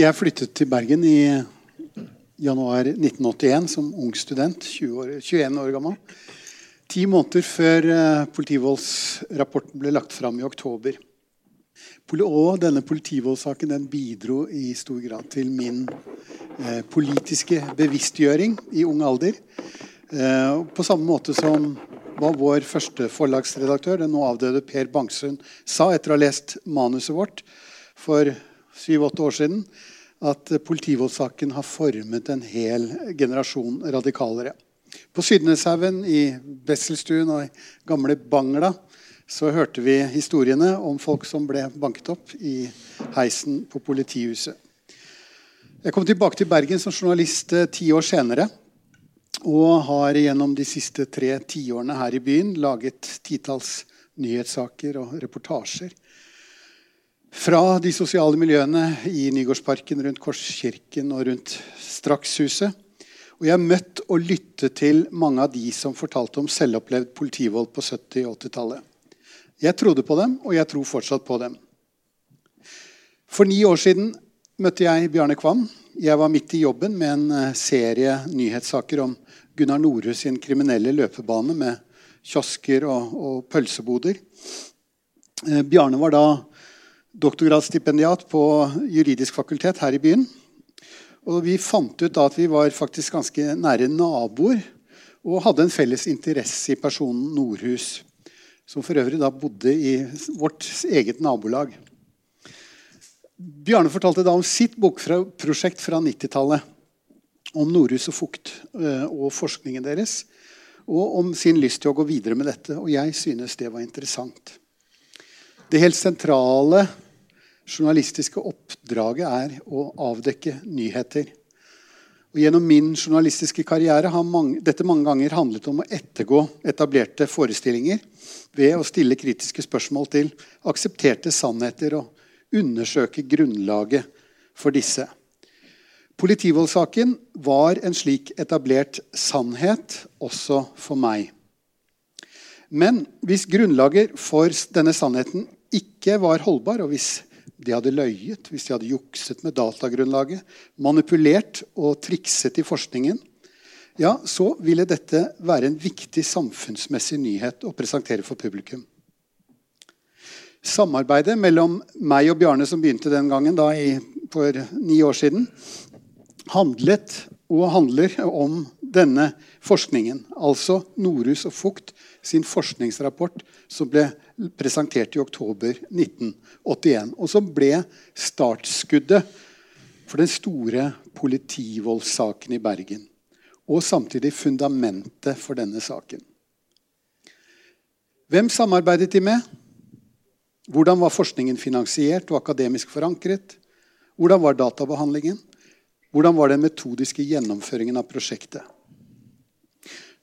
Jeg flyttet til Bergen i januar 1981 som ung student. 20 år, 21 år gammel. Ti måneder før uh, politivoldsrapporten ble lagt fram i oktober. Og denne politivoldssaken den bidro i stor grad til min eh, politiske bevisstgjøring i ung alder. Eh, på samme måte som hva vår første forlagsredaktør, den nå avdøde Per Bangsund, sa etter å ha lest manuset vårt for syv-åtte år siden, at politivoldssaken har formet en hel generasjon radikalere. På Sydneshaugen, i Besselstuen og i gamle Bangla så hørte vi historiene om folk som ble banket opp i heisen på politihuset. Jeg kom tilbake til Bergen som journalist eh, ti år senere. Og har gjennom de siste tre tiårene her i byen laget titalls nyhetssaker og reportasjer. Fra de sosiale miljøene i Nygårdsparken, rundt Korskirken og rundt Strakshuset. Og jeg har møtt og lyttet til mange av de som fortalte om selvopplevd politivold på 70- og 80-tallet. Jeg trodde på dem, og jeg tror fortsatt på dem. For ni år siden møtte jeg Bjarne Kvam. Jeg var midt i jobben med en eh, serie nyhetssaker om Gunnar Nore sin kriminelle løpebane med kiosker og, og pølseboder. Eh, Bjarne var da doktorgradsstipendiat på juridisk fakultet her i byen. Og vi fant ut at vi var faktisk ganske nære naboer og hadde en felles interesse i personen Nordhus som for øvrig da bodde i vårt eget nabolag. Bjarne fortalte da om sitt bokprosjekt fra 90-tallet. Om Nordhus og Fugt eh, og forskningen deres. Og om sin lyst til å gå videre med dette. Og jeg synes det var interessant. Det helt sentrale journalistiske oppdraget er å avdekke nyheter. Og Gjennom min journalistiske karriere har mange, dette mange ganger handlet om å ettergå etablerte forestillinger ved å stille kritiske spørsmål til aksepterte sannheter og undersøke grunnlaget for disse. Politivoldssaken var en slik etablert sannhet også for meg. Men hvis grunnlaget for denne sannheten ikke var holdbar, og hvis de hadde løyet, hvis de hadde jukset med datagrunnlaget, manipulert og trikset i forskningen, ja, så ville dette være en viktig samfunnsmessig nyhet å presentere for publikum. Samarbeidet mellom meg og Bjarne, som begynte den gangen da, i, for ni år siden, handlet og handler om denne forskningen. Altså Norhus og Fugt sin forskningsrapport som ble presentert i oktober 1981. Og som ble startskuddet for den store politivoldssaken i Bergen. Og samtidig fundamentet for denne saken. Hvem samarbeidet de med? Hvordan var forskningen finansiert og akademisk forankret? Hvordan var databehandlingen? Hvordan var den metodiske gjennomføringen av prosjektet?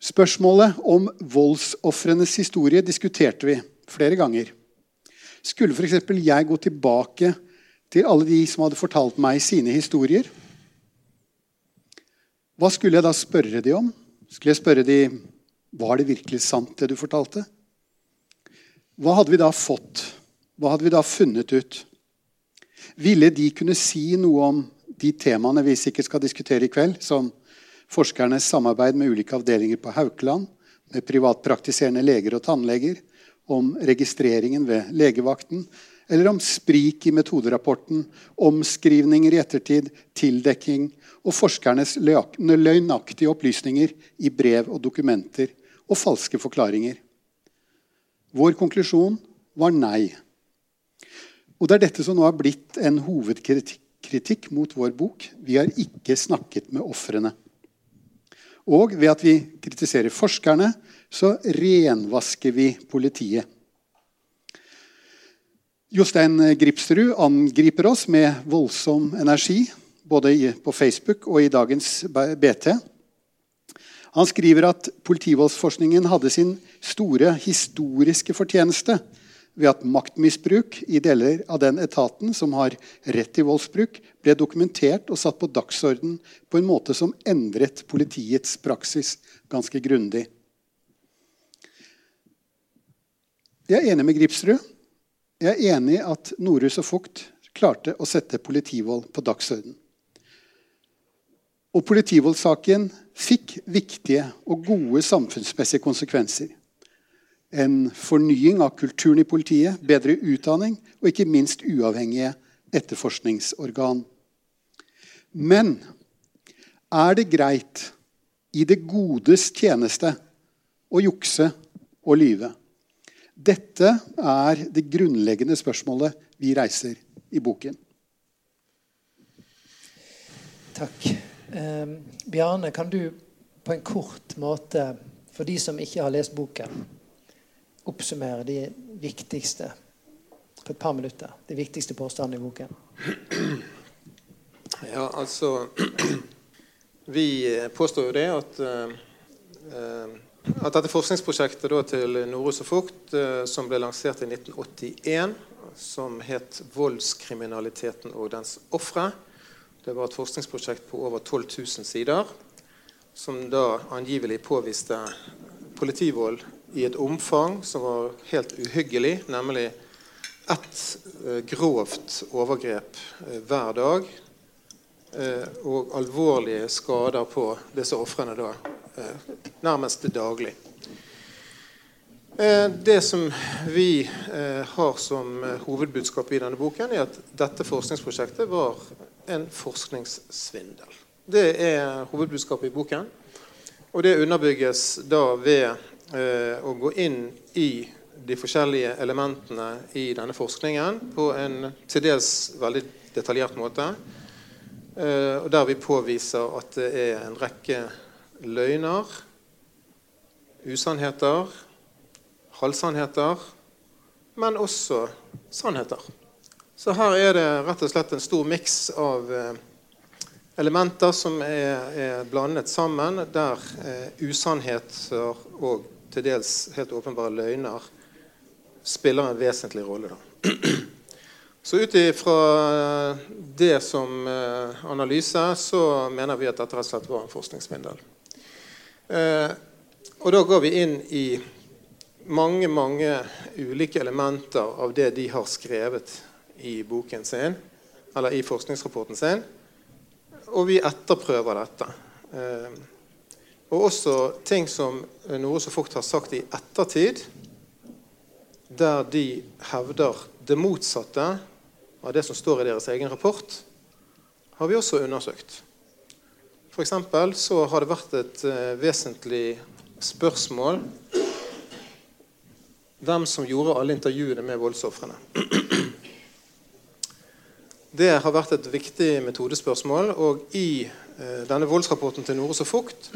Spørsmålet om voldsofrenes historie diskuterte vi flere ganger. Skulle f.eks. jeg gå tilbake til alle de som hadde fortalt meg sine historier? Hva skulle jeg da spørre de om? Skulle jeg spørre de, Var det virkelig sant, det du fortalte? Hva hadde vi da fått? Hva hadde vi da funnet ut? Ville de kunne si noe om de temaene vi sikkert skal diskutere i kveld, som forskernes samarbeid med ulike avdelinger på Haukeland, med privatpraktiserende leger og tannleger, om registreringen ved legevakten, eller om sprik i metoderapporten, omskrivninger i ettertid, tildekking og forskernes løgnaktige opplysninger i brev og dokumenter og falske forklaringer. Vår konklusjon var nei. Og det er dette som nå har blitt en hovedkritikk mot vår bok. Vi har ikke snakket med ofrene. Og ved at vi kritiserer forskerne, så renvasker vi politiet. Jostein Gripsrud angriper oss med voldsom energi, både på Facebook og i dagens BT. Han skriver at politivoldsforskningen hadde sin store historiske fortjeneste ved at maktmisbruk i deler av den etaten som har rett til voldsbruk, ble dokumentert og satt på dagsorden på en måte som endret politiets praksis ganske grundig. Jeg er enig med Gripsrud. Jeg er enig i at Norhus og Fugt klarte å sette politivold på dagsorden. Og politivoldssaken fikk viktige og gode samfunnsmessige konsekvenser. En fornying av kulturen i politiet, bedre utdanning og ikke minst uavhengige etterforskningsorgan. Men er det greit i det godes tjeneste å jukse og lyve? Dette er det grunnleggende spørsmålet vi reiser i boken. Takk. Eh, Bjarne, kan du på en kort måte, for de som ikke har lest boken, oppsummere de viktigste på et par minutter, de viktigste påstandene i boken? Ja, altså Vi påstår jo det at, uh, at dette forskningsprosjektet til Norhus og Fugt, uh, som ble lansert i 1981, som het 'Voldskriminaliteten og dens ofre', det var et forskningsprosjekt på over 12 000 sider, som da angivelig påviste politivold i et omfang som var helt uhyggelig, nemlig ett uh, grovt overgrep hver dag Eh, og alvorlige skader på disse ofrene da, eh, nærmest daglig. Eh, det som vi har som hovedbudskap i denne boken, er at dette forskningsprosjektet var en forskningssvindel. Det er hovedbudskapet i boken. Og det underbygges da ved å gå inn i de forskjellige elementene i denne forskningen på en til dels veldig detaljert måte. Eh, og der vi påviser at det er en rekke løgner, usannheter, halvsannheter, men også sannheter. Så her er det rett og slett en stor miks av eh, elementer som er, er blandet sammen, der eh, usannheter og til dels helt åpenbare løgner spiller en vesentlig rolle. Da. Så ut ifra det som eh, analyse så mener vi at dette rett og slett var en forskningssvindel. Eh, og da går vi inn i mange, mange ulike elementer av det de har skrevet i boken sin, eller i forskningsrapporten sin, og vi etterprøver dette. Eh, og også ting som noe som folk har sagt i ettertid, der de hevder det motsatte av det som står i deres egen rapport, har vi også undersøkt. F.eks. så har det vært et uh, vesentlig spørsmål hvem som gjorde alle intervjuene med voldsofrene. Det har vært et viktig metodespørsmål. Og i uh, denne voldsrapporten til Nores og Fugt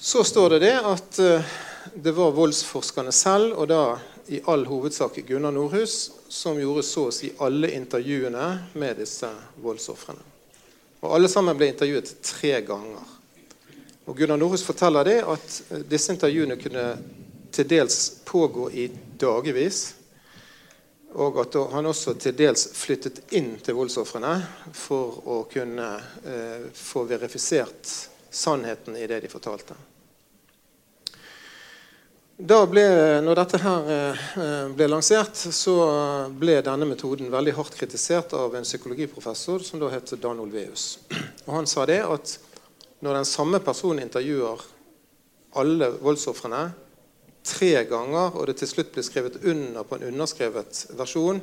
så står det det at uh, det var voldsforskerne selv, og da i all hovedsak Gunnar Nordhus, som gjorde så å si alle intervjuene med disse voldsofrene. Og Alle sammen ble intervjuet tre ganger. Og Gunnar Norhus forteller det at disse intervjuene kunne til dels pågå i dagevis. Og at han også til dels flyttet inn til voldsofrene for å kunne eh, få verifisert sannheten i det de fortalte. Ble, når dette her eh, ble lansert, så ble denne metoden veldig hardt kritisert av en psykologiprofessor som da het Dan Olveus. Og Han sa det at når den samme personen intervjuer alle voldsofrene tre ganger, og det til slutt blir skrevet under på en underskrevet versjon,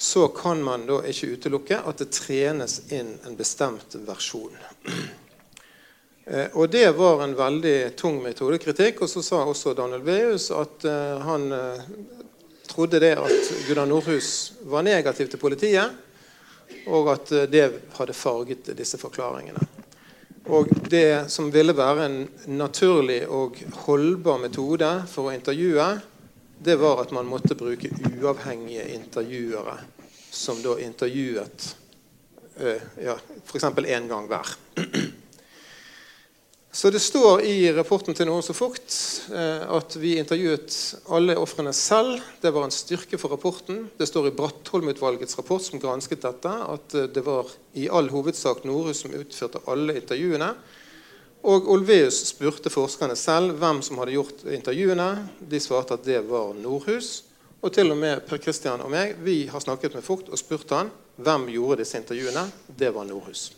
så kan man da ikke utelukke at det trenes inn en bestemt versjon. Eh, og det var en veldig tung metodekritikk. Og så sa også Daniel Veus at uh, han uh, trodde det at Gunnar Nordhus var negativ til politiet, og at det hadde farget disse forklaringene. Og det som ville være en naturlig og holdbar metode for å intervjue, det var at man måtte bruke uavhengige intervjuere som da intervjuet ja, f.eks. én gang hver. Så det står i rapporten til Noen så fukt eh, at vi intervjuet alle ofrene selv. Det var en styrke for rapporten. Det står i Brattholm-utvalgets rapport som gransket dette, at eh, det var i all hovedsak Norhus som utførte alle intervjuene. Og Olveus spurte forskerne selv hvem som hadde gjort intervjuene. De svarte at det var Nordhus. Og til og med Per Kristian og meg vi har snakket med Fugt og spurt han hvem gjorde disse intervjuene. Det var Nordhus.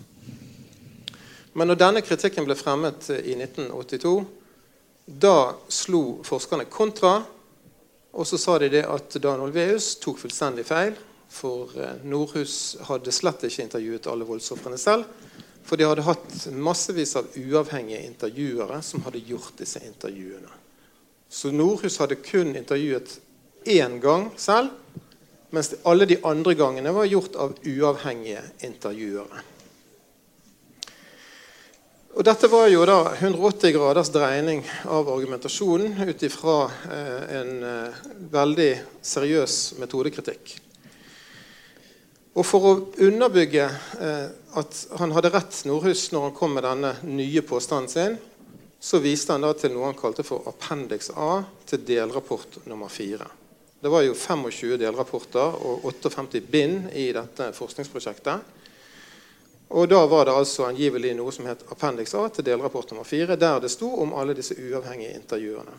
Men når denne kritikken ble fremmet i 1982, da slo forskerne kontra. Og så sa de det at Dan Olveus tok fullstendig feil. For eh, Nordhus hadde slett ikke intervjuet alle voldsofrene selv. For de hadde hatt massevis av uavhengige intervjuere som hadde gjort disse intervjuene. Så Nordhus hadde kun intervjuet én gang selv, mens alle de andre gangene var gjort av uavhengige intervjuere. Og Dette var jo da 180 graders dreining av argumentasjonen ut ifra eh, en eh, veldig seriøs metodekritikk. Og For å underbygge eh, at han hadde rett, Nordhus, når han kom med denne nye påstanden sin, så viste han da til noe han kalte for appendix A til delrapport nummer 4. Det var jo 25 delrapporter og 58 bind i dette forskningsprosjektet. Og Da var det altså angivelig noe som het appendix A til delrapport nummer 4, der det sto om alle disse uavhengige intervjuene.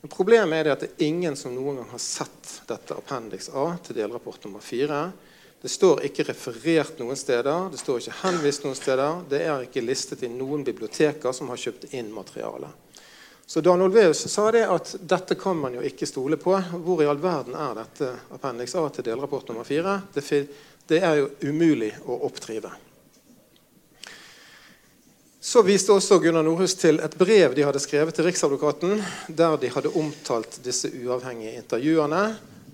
Men problemet er det at det er ingen som noen gang har sett dette appendix A til delrapport nummer 4. Det står ikke referert noen steder, det står ikke henvist noen steder. Det er ikke listet i noen biblioteker som har kjøpt inn materiale. Så Dan Olveus sa det at dette kan man jo ikke stole på. Hvor i all verden er dette appendix A til delrapport nummer 4? Det, det er jo umulig å oppdrive. Så viste også Gunnar Nordhus til et brev de hadde skrevet til Riksadvokaten, der de hadde omtalt disse uavhengige intervjuene.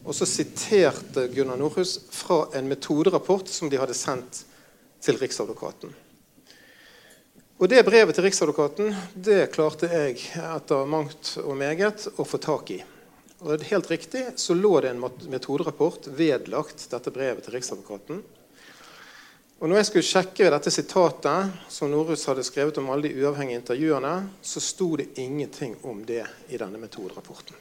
Og så siterte Gunnar Nordhus fra en metoderapport som de hadde sendt til Riksadvokaten. Og Det brevet til Riksadvokaten det klarte jeg etter mangt og meget å få tak i. Og Helt riktig så lå det en metoderapport vedlagt dette brevet til Riksadvokaten. Og når jeg skulle sjekke dette sitatet som Norhus hadde skrevet om alle de uavhengige intervjuene, så sto det ingenting om det i denne metoderapporten.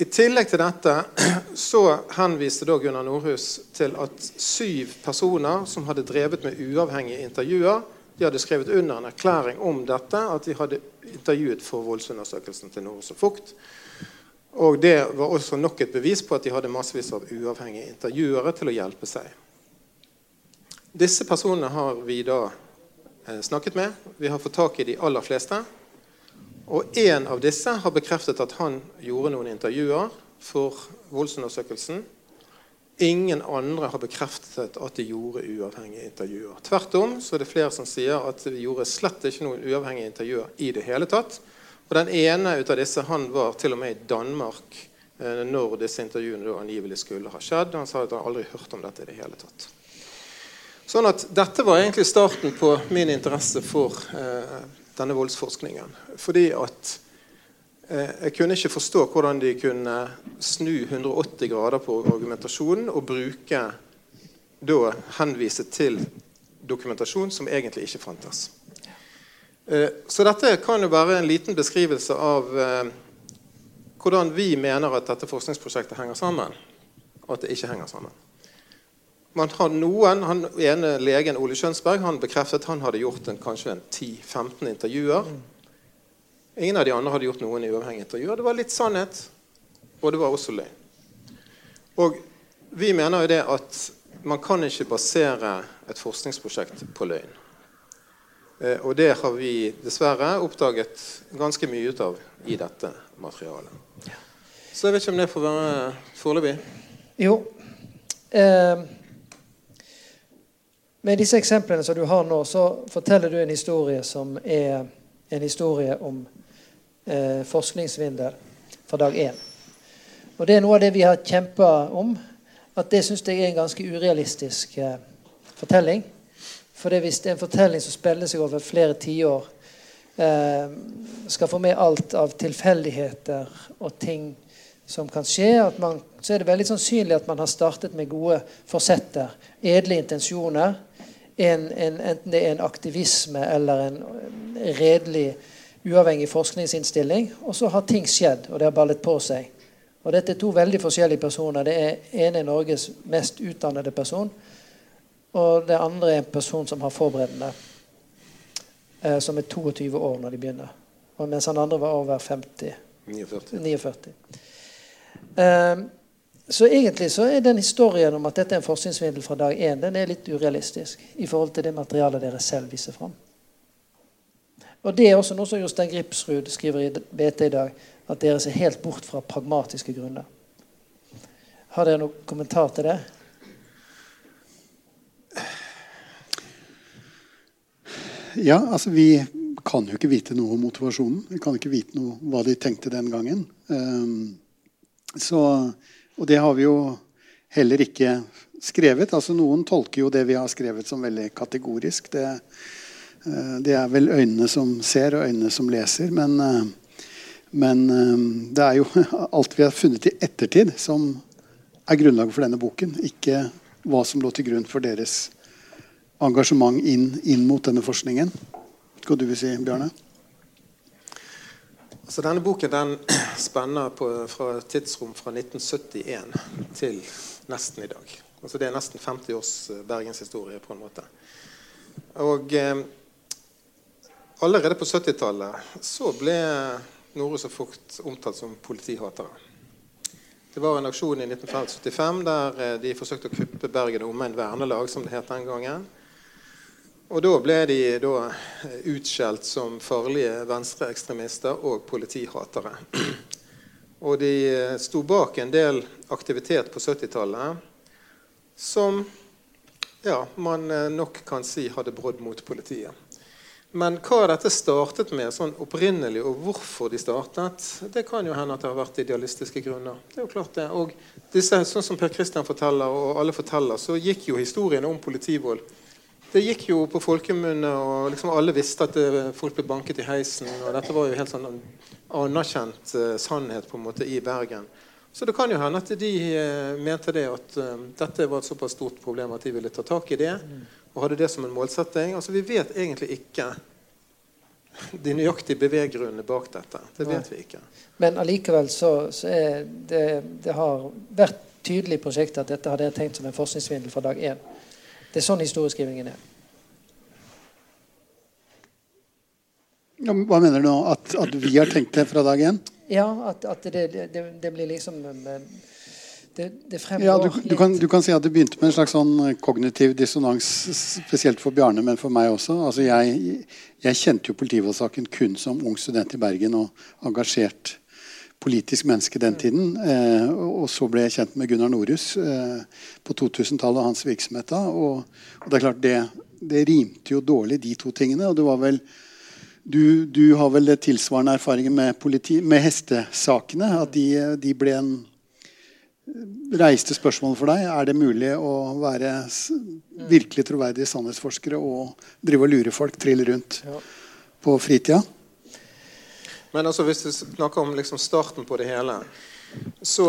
I tillegg til dette så henviste da Gunnar Nordhus til at syv personer som hadde drevet med uavhengige intervjuer, de hadde skrevet under en erklæring om dette, at de hadde intervjuet for voldsundersøkelsen til Nordhus og Fugt. Og det var også nok et bevis på at de hadde massevis av uavhengige intervjuere til å hjelpe seg. Disse personene har vi da eh, snakket med. Vi har fått tak i de aller fleste. Og én av disse har bekreftet at han gjorde noen intervjuer for voldsundersøkelsen. Ingen andre har bekreftet at de gjorde uavhengige intervjuer. Tvert om så er det flere som sier at de gjorde slett ikke noen uavhengige intervjuer i det hele tatt. Og den ene ut av disse han var til og med i Danmark eh, når disse intervjuene angivelig skulle ha skjedd. Han sa at han aldri hørt om dette i det hele tatt. Sånn at Dette var egentlig starten på min interesse for eh, denne voldsforskningen. Fordi at eh, jeg kunne ikke forstå hvordan de kunne snu 180 grader på argumentasjonen og bruke da henvise til dokumentasjon som egentlig ikke fantes. Eh, så dette kan jo være en liten beskrivelse av eh, hvordan vi mener at dette forskningsprosjektet henger sammen, og at det ikke henger sammen. Man har noen, han ene Legen Ole Skjønsberg han bekreftet at han hadde gjort en, kanskje en 10-15 intervjuer. Ingen av de andre hadde gjort noen uavhengige intervjuer. Det var litt sannhet, og det var også løgn. Og Vi mener jo det at man kan ikke basere et forskningsprosjekt på løgn. Eh, og det har vi dessverre oppdaget ganske mye ut av i dette materialet. Så jeg vet ikke om det får være foreløpig. Jo. Eh, med disse eksemplene som du har nå, så forteller du en historie som er en historie om eh, forskningssvindel fra dag én. Og det er noe av det vi har kjempa om. At det syns jeg er en ganske urealistisk eh, fortelling. For det hvis det er en fortelling som spiller seg over flere tiår, eh, skal få med alt av tilfeldigheter og ting som kan skje, man, så er det veldig sannsynlig at man har startet med gode forsetter, edle intensjoner en, en, enten det er en aktivisme eller en redelig, uavhengig forskningsinnstilling. Og så har ting skjedd, og det har ballet på seg. Og Dette er to veldig forskjellige personer. Det er ene er Norges mest utdannede person. Og det andre er en person som har forberedende. Eh, som er 22 år når de begynner. Og mens han andre var over 50. 49. 49. Eh, så egentlig så er den historien om at dette er en forskningssvindel fra dag én, den er litt urealistisk i forhold til det materialet dere selv viser fram. Og Det er også noe som Jostein Gripsrud skriver i BT i dag, at dere ser helt bort fra pragmatiske grunner. Har dere noen kommentar til det? Ja, altså vi kan jo ikke vite noe om motivasjonen. Vi kan ikke vite noe hva de tenkte den gangen. Um, så, og det har vi jo heller ikke skrevet. Altså Noen tolker jo det vi har skrevet som veldig kategorisk. Det, uh, det er vel øynene som ser, og øynene som leser. Men, uh, men um, det er jo alt vi har funnet i ettertid, som er grunnlaget for denne boken. Ikke hva som lå til grunn for deres engasjement inn, inn mot denne forskningen. Hva du vil si, Bjarne? Altså, denne boken den spenner på, fra tidsrom fra 1971 til nesten i dag. Altså, det er nesten 50 års eh, bergenshistorie på en måte. Og eh, allerede på 70-tallet så ble Norus og Fugt omtalt som politihatere. Det var en aksjon i 1975 der eh, de forsøkte å kuppe Bergen og omegn vernelag, som det het den gangen. Og da ble de da eh, utskjelt som farlige venstreekstremister og politihatere. Og de eh, sto bak en del aktivitet på 70-tallet som ja, man eh, nok kan si hadde brudd mot politiet. Men hva dette startet med sånn opprinnelig, og hvorfor de startet, det kan jo hende at det har vært idealistiske grunner. Det er jo klart det. Og disse, sånn som Per Kristian forteller, og alle forteller, så gikk jo historien om politivold det gikk jo på folkemunne, og liksom alle visste at folk ble banket i heisen. og Dette var jo helt sånn anerkjent uh, sannhet på en måte i Bergen. Så det kan jo hende at de uh, mente det at uh, dette var et såpass stort problem at de ville ta tak i det. Og hadde det som en målsetting. Altså Vi vet egentlig ikke de nøyaktige beveggrunnene bak dette. Det vet vi ikke. Men allikevel så, så er det, det har vært tydelig i at dette hadde jeg tenkt som en forskningssvindel fra dag én. Det er sånn historieskrivingen er. Ja, hva mener du nå? At, at, vi har tenkt det fra dag én? Ja, at, at det, det, det, blir liksom eh, det, det fremgår ja, du, du, kan, du, kan, si at det begynte med en slags sånn kognitiv dissonans, spesielt for Bjarne, men for meg også. Altså jeg, jeg kjente jo politivoldssaken kun som ung student i Bergen og engasjert politisk menneske den tiden. Eh, og så ble jeg kjent med Gunnar Norhus eh, på 2000-tallet og hans virksomhet da. Og, og, det er klart, det, det, rimte jo dårlig, de to tingene. Og det var vel du, du har vel tilsvarende erfaringer med, politi, med hestesakene? At de, de ble en reiste spørsmål for deg. Er det mulig å være virkelig troverdige sannhetsforskere og drive og lure folk, trille rundt på fritida? Men altså, hvis vi snakker om liksom starten på det hele, så,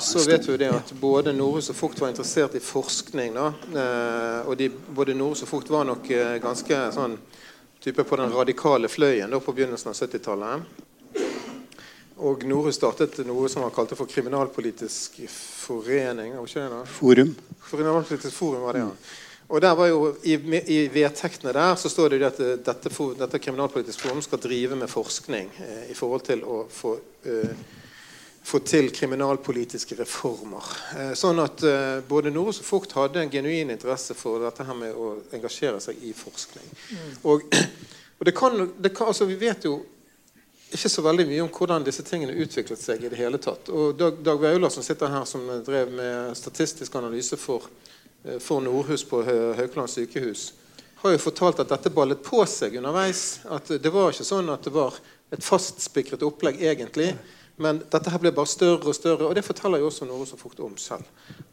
så vet vi jo det at både Norhus og Fugt var interessert i forskning. Da. Eh, og de, både Norhus og Fugt var nok eh, ganske sånn type på den radikale fløyen da, på begynnelsen av 70-tallet. Og Norhus startet noe som han kalte for Kriminalpolitisk forening. Forum. Kriminalpolitisk forum var det, ja. Og der var jo, I, i vedtektene der så står det at eh, dette, dette kriminalpolitiske forum skal drive med forskning eh, i forhold til å få, eh, få til kriminalpolitiske reformer. Eh, sånn at eh, både Nordås og Fugt hadde en genuin interesse for dette her med å engasjere seg i forskning. Mm. Og, og det kan, det kan, altså Vi vet jo ikke så veldig mye om hvordan disse tingene utviklet seg. i det hele tatt. Og Dag, Dag Vaular, som sitter her, som drev med statistisk analyse for for Nordhus på Haukeland sykehus, har jo fortalt at dette ballet på seg underveis. At det var ikke sånn at det var et fastspikret opplegg egentlig. Men dette her ble bare større og større, og det forteller jo også noe så fort om selv.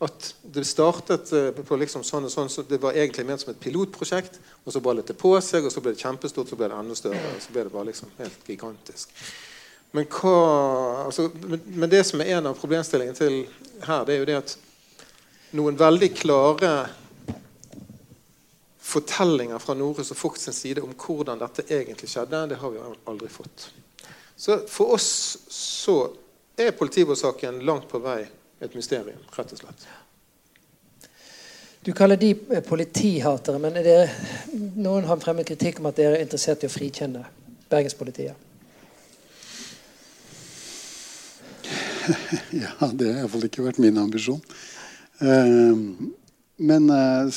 At det startet eh, på liksom sånn og sånn, så det var egentlig ment som et pilotprosjekt. Og så ballet det på seg, og så ble det kjempestort, så ble det enda større. og så ble det bare liksom helt gigantisk. Men, hva, altså, men det som er en av problemstillingene til her, det er jo det at noen veldig klare fortellinger fra Norus og Fugt sin side om hvordan dette egentlig skjedde, det har vi aldri fått. Så for oss så er politivoldssaken langt på vei et mysterium, rett og slett. Du kaller de politihatere, men er det, noen har fremmet kritikk om at dere er interessert i å frikjenne bergenspolitiet? ja, det har iallfall ikke vært min ambisjon. Uh, men uh,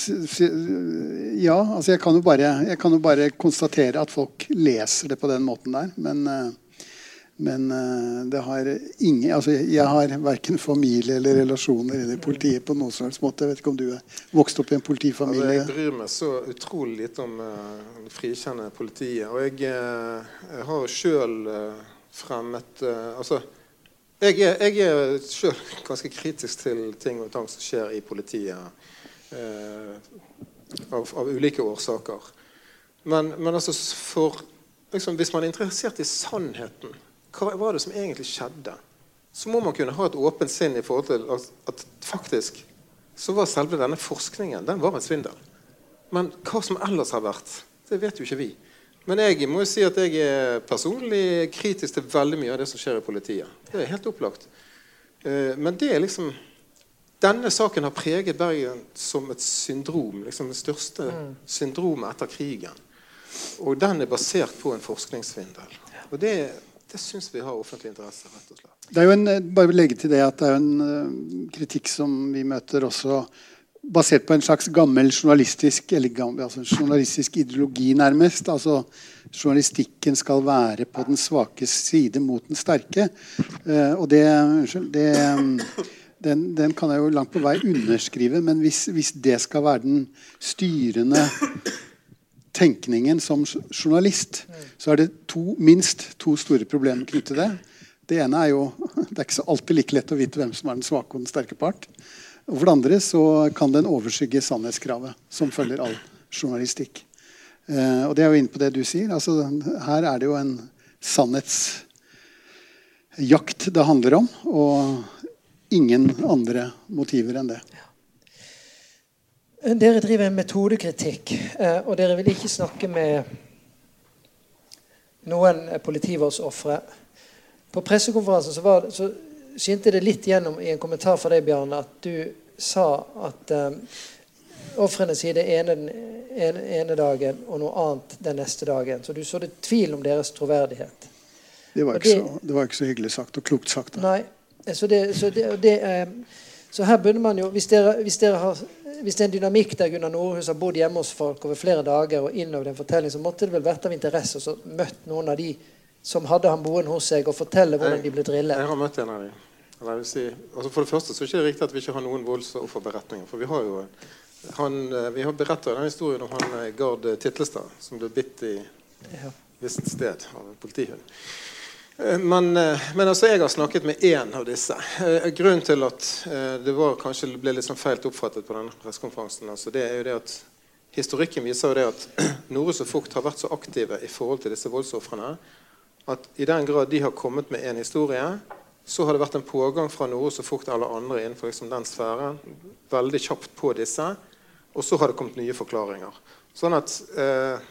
ja, altså jeg kan, jo bare, jeg kan jo bare konstatere at folk leser det på den måten der. Men, uh, men uh, det har ingen altså Jeg har verken familie eller relasjoner i politiet på noen slags måte. Jeg vet ikke om du er vokst opp i en politifamilie? Altså, jeg bryr meg så utrolig lite om å frikjenne politiet. Og jeg, jeg har sjøl fremmet altså jeg er, jeg er sjøl ganske kritisk til ting og tang som skjer i politiet. Eh, av, av, ulike årsaker. Men, men altså for, liksom, hvis man er interessert i sannheten, hva var det som egentlig skjedde? Så må man kunne ha et åpent sinn i forhold til at, at faktisk så var selve denne forskningen den var en svindel. Men hva som ellers har vært, det vet jo ikke vi. Men jeg må jo si at jeg er personlig kritisk til veldig mye av det som skjer i politiet. Det er helt opplagt. Eh, men det er liksom denne saken har preget Bergen som et syndrom. liksom Det største mm. syndromet etter krigen. Og den er basert på en forskningssvindel. Og det, det syns vi har offentlig interesse. rett og slett. Det er jo en, eh, bare legge til det at det er en uh, kritikk som vi møter også basert på en slags gammel journalistisk gammel, altså journalistisk ideologi, nærmest. Altså Journalistikken skal være på den svake side mot den sterke. Uh, og det, det um, den, den, kan jeg jo langt på vei underskrive. Men hvis, hvis, det skal være den styrende tenkningen som journalist, så er det to, minst to store problemer knyttet til det. Det ene er jo Det er ikke alltid like lett å vite hvem som er den svake og den sterke part. Og for det andre så kan den overskygge sannhetskravet, som følger all journalistikk. Eh, og det er jo inne på det du sier. Altså, her er det jo en sannhetsjakt det handler om. Og ingen andre motiver enn det. Dere driver en metodekritikk, eh, og dere vil ikke snakke med noen politivoldsofre. På pressekonferansen så, var, så skinte det litt gjennom i en kommentar fra deg, Bjarne, at du sa at eh, ofrene sier det ene den ene, dagen og noe annet den neste dagen. Så du så det tvil om deres troverdighet. Det var, ikke, det, så, det var ikke så hyggelig sagt og klokt sagt. Da. Nei, så, det, så, det, det, så, her begynner man jo hvis, dere, hvis, dere har, hvis, det er en dynamikk der Gunnar Nordhus har bodd hjemme hos folk over flere dager og innover en fortelling, så måtte det vel vært av interesse å møtt noen av de som hadde han boende hos seg, og fortelle hvordan de ble drillet. Jeg har møtt en av dem. Si, altså for det første så er det ikke riktig at vi ikke har noen voldsofferberetninger. For vi har jo han, vi har beretter den historien om han eh, Gard Titlestad som ble bitt i ja. visst sted av en politihund. Eh, men, eh, men, altså, jeg har snakket med én av disse. Eh, grunnen til at det var, kanskje ble litt sånn feilt oppfattet på denne pressekonferansen, altså, det er jo det at historikken viser jo det at Norus og Fugt har vært så aktive i forhold til disse voldsofrene at i den grad de har kommet med en historie, så har det vært en pågang fra noe så fort alle andre innenfor liksom den sfæren veldig kjapt på disse. Og så har det kommet nye forklaringer. Sånn at eh,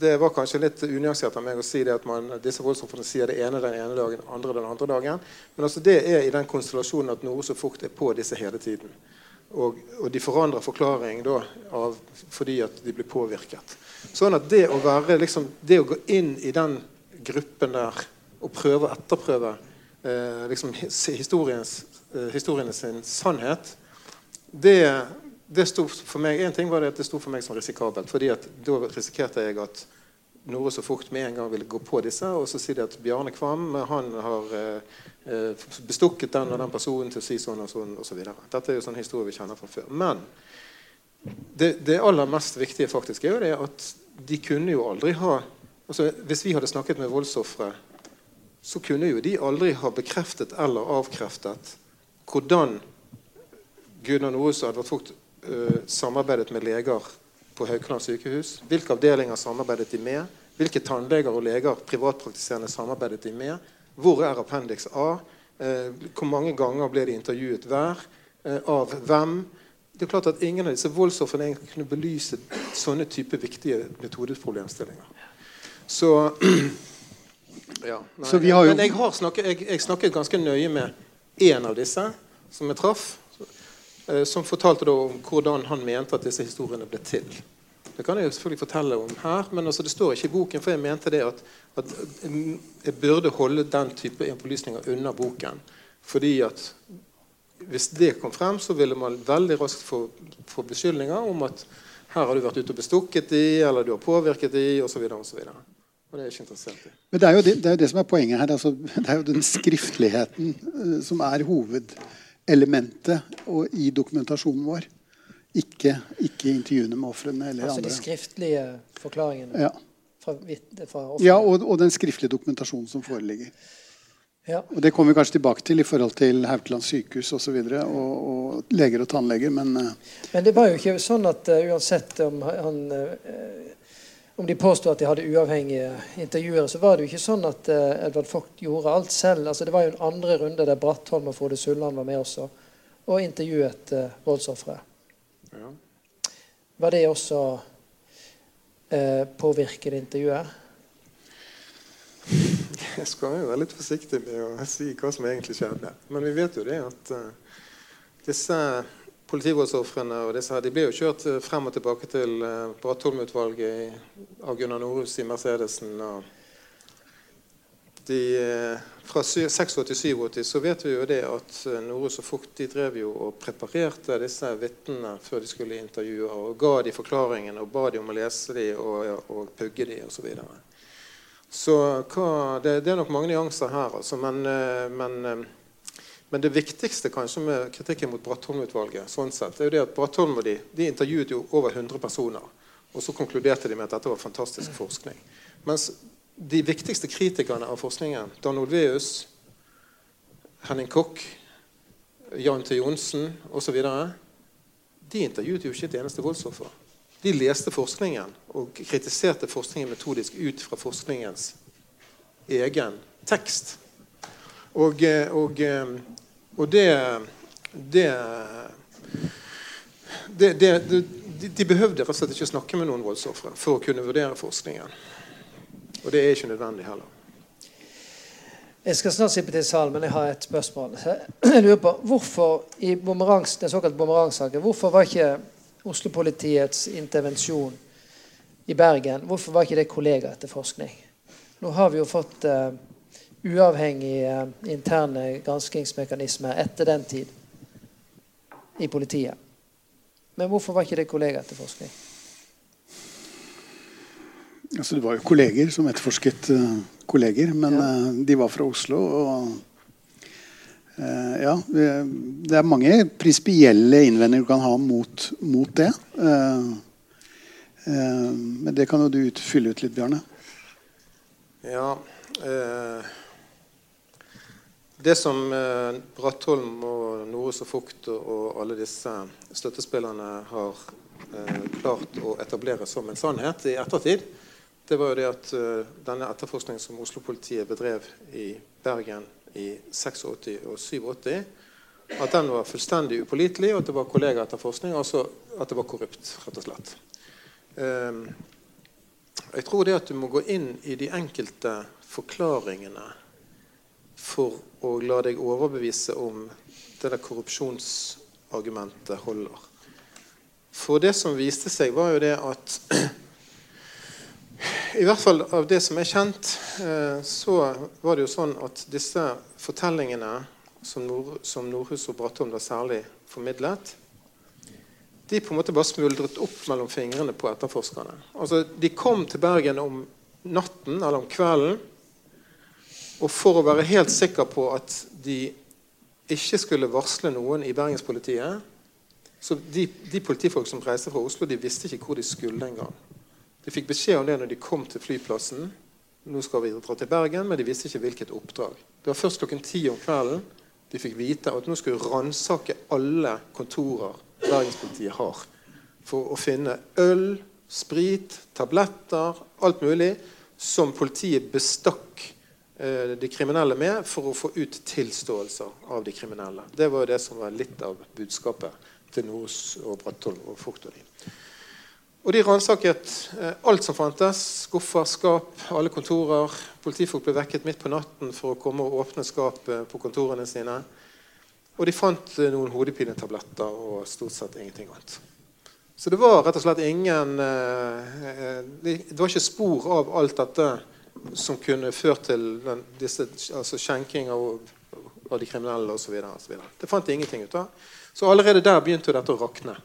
det var kanskje litt unyansert av meg å si det at man, disse voldsofrene sier det ene den ene dagen, andre den andre dagen. Men altså det er i den konstellasjonen at noe så fort er på disse hele tiden. Og, og de forandrer forklaring da av, fordi at de blir påvirket. Sånn at det å, være, liksom, det å gå inn i den gruppen der og prøve å etterprøve eh, liksom, eh, historiene sin sannhet, det, det sto for meg, En ting var det at det sto for meg som risikabelt. fordi at Da risikerte jeg at Nore så fort med en gang ville gå på disse. Og så sier de at Bjarne Kvam han har eh, eh bestukket den og den personen til å si sånn og sånn osv. Så Dette er jo sånn historie vi kjenner fra før. Men det, det, aller mest viktige faktisk er jo det at de kunne jo aldri ha altså Hvis vi hadde snakket med voldsofre, så kunne jo de aldri ha bekreftet eller avkreftet hvordan Gunnar Noe hadde vært fukt uh, samarbeidet med leger på Haukeland sykehus? Hvilke avdelinger samarbeidet de med? Hvilke tannleger og leger privatpraktiserende samarbeidet de med? Hvor er Appendix A? Uh, hvor mange ganger ble de intervjuet hver? Uh, av hvem? Det er klart at Ingen av disse voldsofrene kunne belyse sånne type viktige metodeproblemstillinger. Så ja, nei, Så jo... Men jeg, har snakket, jeg, jeg snakket ganske nøye med én av disse som jeg traff. Eh, som fortalte om hvordan han mente at disse historiene ble til. Det kan jeg jo selvfølgelig fortelle om her, men altså det står ikke i boken. For jeg mente det at, at jeg burde holde den type opplysninger unna boken. Fordi at hvis det kom frem, så ville man veldig raskt få, få beskyldninger om at her har du vært ute og bestukket de, eller du har påvirket de, osv. Og, videre, det er jeg ikke interessert i. Men det er jo det, det, er jo det som er poenget her. Altså, det er jo den skriftligheten uh, som er hovedelementet og, i dokumentasjonen vår. Ikke, ikke intervjuene med ofrene eller Altså andre. de skriftlige forklaringene Ja, fra, fra ja og, og den skriftlige dokumentasjonen som foreligger. Ja. Og Det kommer vi kanskje tilbake til i forhold til Haukeland sykehus osv. Og, så og, og leger og tannleger. Men uh, Men det var jo ikke sånn at uh, uansett om han eh, om de påstod at de hadde uavhengige intervjuere, så var det jo ikke sånn at uh, Edvard Vogt gjorde alt selv. Altså, det var jo en andre runde der Brattholm og Frode Sulland var med også, og intervjuet uh, voldsofre. Ja. Var det også uh, påvirket intervjuet? Jeg skal jo være litt forsiktig med å si hva som egentlig skjedde. Men vi vet jo det at uh, disse politivoldsofrene og disse her, de ble jo kjørt eh, frem og tilbake til Brattholm-utvalget av Gunnar Norhus i Mercedesen. de, eh, fra 86-87 så vet vi jo det at eh, Norhus og Fugt de drev jo og preparerte disse vitnene før de skulle intervjue, og ga de forklaringene og ba de om å lese de og, og pugge de osv. Så, videre. så hva, det, det er nok mange nyanser her, altså, men, eh, men, eh, men det viktigste kanskje med kritikken mot Brattholm-utvalget sånn sett, er jo det at Brattholm og de, de intervjuet jo over 100 personer. Og så konkluderte de med at dette var fantastisk forskning. Mens de viktigste kritikerne av forskningen, Dan Olveus, Henning Koch, Jan T. Johnsen osv., de intervjuet jo ikke et eneste voldsoffer. De leste forskningen og kritiserte forskningen metodisk ut fra forskningens egen tekst. Og, eh, og, eh, og det, det, det, det, de, de behøvde rett og slett ikke snakke med noen voldsofre for å kunne vurdere forskningen. Og det er ikke nødvendig heller. Jeg skal snart slippe til salen, men jeg har et spørsmål. Jeg lurer på, Hvorfor i den såkalte bumerangsaken, hvorfor var ikke Oslo-politiets intervensjon i Bergen hvorfor var ikke det kollegaetterforskning? Nå har vi jo fått uh, uavhengige eh, interne granskingsmekanismer etter den tid i politiet. Men hvorfor var ikke det kollegaetterforskning? altså, det var jo kolleger som etterforsket eh, kolleger, men Ja. eh, de var fra Oslo. og eh, ja, Det er mange prinsipielle innvendinger du kan ha mot, mot det. Eh, eh, men det kan jo du fylle ut litt, Bjarne. Ja eh, Det som eh, Brattholm og Norhus og Fugt og, alle disse støttespillerne har eh, klart å etablere som en sannhet i ettertid, det var jo det at eh, denne etterforskningen som Oslo-politiet bedrev i Bergen i 86 og 87, at den var fullstendig upålitelig, og at det var kollegaetterforskning, altså at det var korrupt, rett og slett. Jeg tror det at du må gå inn i de enkelte forklaringene for å la deg overbevise om det der korrupsjonsargumentet holder. For det som viste seg, var jo det at I hvert fall av det som er kjent, eh, så var det jo sånn at disse fortellingene som, Nord, som Nordhus og Bratholm da særlig formidlet, de på en måte bare smuldret opp mellom fingrene på etterforskerne. Altså, De kom til Bergen om natten eller om kvelden. Og for å være helt sikker på at de ikke skulle varsle noen i bergenspolitiet så de, de politifolk som reiste fra Oslo, de visste ikke hvor de skulle engang. De fikk beskjed om det når de kom til flyplassen. Nå skal vi dra til Bergen, men de visste ikke hvilket oppdrag. Det var først klokken ti om kvelden de fikk vite at nå skulle vi ransake alle kontorer Bergenspolitiet har for å finne øl, sprit, tabletter, alt mulig som politiet bestakk de kriminelle med for å få ut tilståelser av de kriminelle. Det var jo det som var litt av budskapet til Nos og Brattholm og Fugt og de. Og de ransaket eh, alt som fantes. Skuffer, skap, alle kontorer. Politifolk ble vekket midt på natten for å komme og åpne skapet på kontorene sine. Og de fant eh, noen hodepinetabletter og stort sett ingenting annet. Så det var rett og slett ingen eh, eh, det var ikke spor av alt dette som kunne ført til den, disse, altså skjenking og av, de kriminelle osv. Det fant de ingenting ut av. Så allerede der begynte dette å rakne.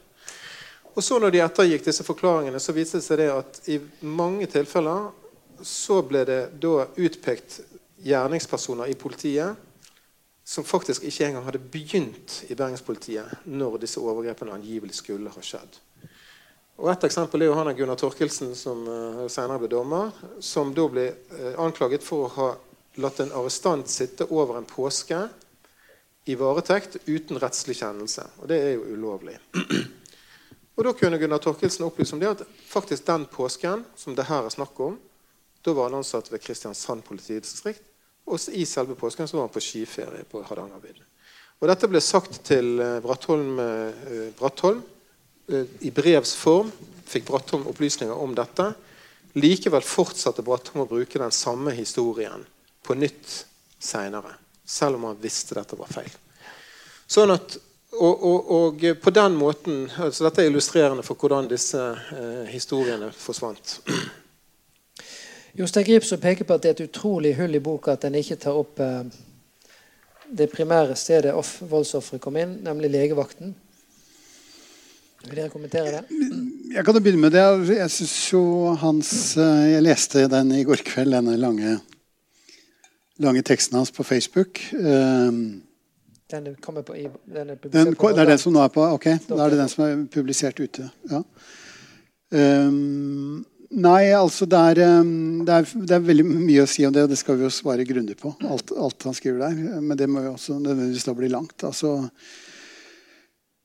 Og så når de ettergikk disse forklaringene, så viste det seg det at i mange tilfeller så ble det da utpekt gjerningspersoner i politiet som faktisk ikke engang hadde begynt i Bergenspolitiet når disse overgrepene angivelig skulle ha skjedd. Og Et eksempel er jo han Gunnar Torkelsen, som uh, senere ble dommer, som da ble uh, anklaget for å ha latt en arrestant sitte over en påske i varetekt uten rettslig kjennelse. Og det er jo ulovlig. Og Da kunne Gunnar Torkelsen opplyse om det at faktisk den påsken som det her er snakk om, da var han ansatt ved Kristiansand politidistrikt. Og i selve påsken så var han på skiferie på Hardangervidda. Og dette ble sagt til eh, Brattholm, eh, Brattholm eh, i brevs form. Fikk Bratholm opplysninger om dette. Likevel fortsatte Bratholm å bruke den samme historien på nytt seinere. Selv om han visste dette var feil. Sånn at og, og, og, på den måten altså Dette er illustrerende for hvordan disse eh, historiene forsvant. Jostein Gripsrud peker på at det er et utrolig hull i boka at den ikke tar opp eh, det primære stedet off voldsofferet kom inn, nemlig legevakten. Vil dere kommentere det? Jeg kan jo begynne med det. Jeg synes jo hans eh, Jeg leste den i går kveld, denne lange, lange teksten hans på Facebook. Um, den kommer på, den er den, på Det er den som nå er på Ok, da er det den som er publisert ute. Ja. Um, nei, altså det er, um, det, er, det er, veldig mye å si om det, og det skal vi jo svare grundig på. Alt, alt, han skriver der. Men det må jo også nødvendigvis da bli langt. altså Ehm,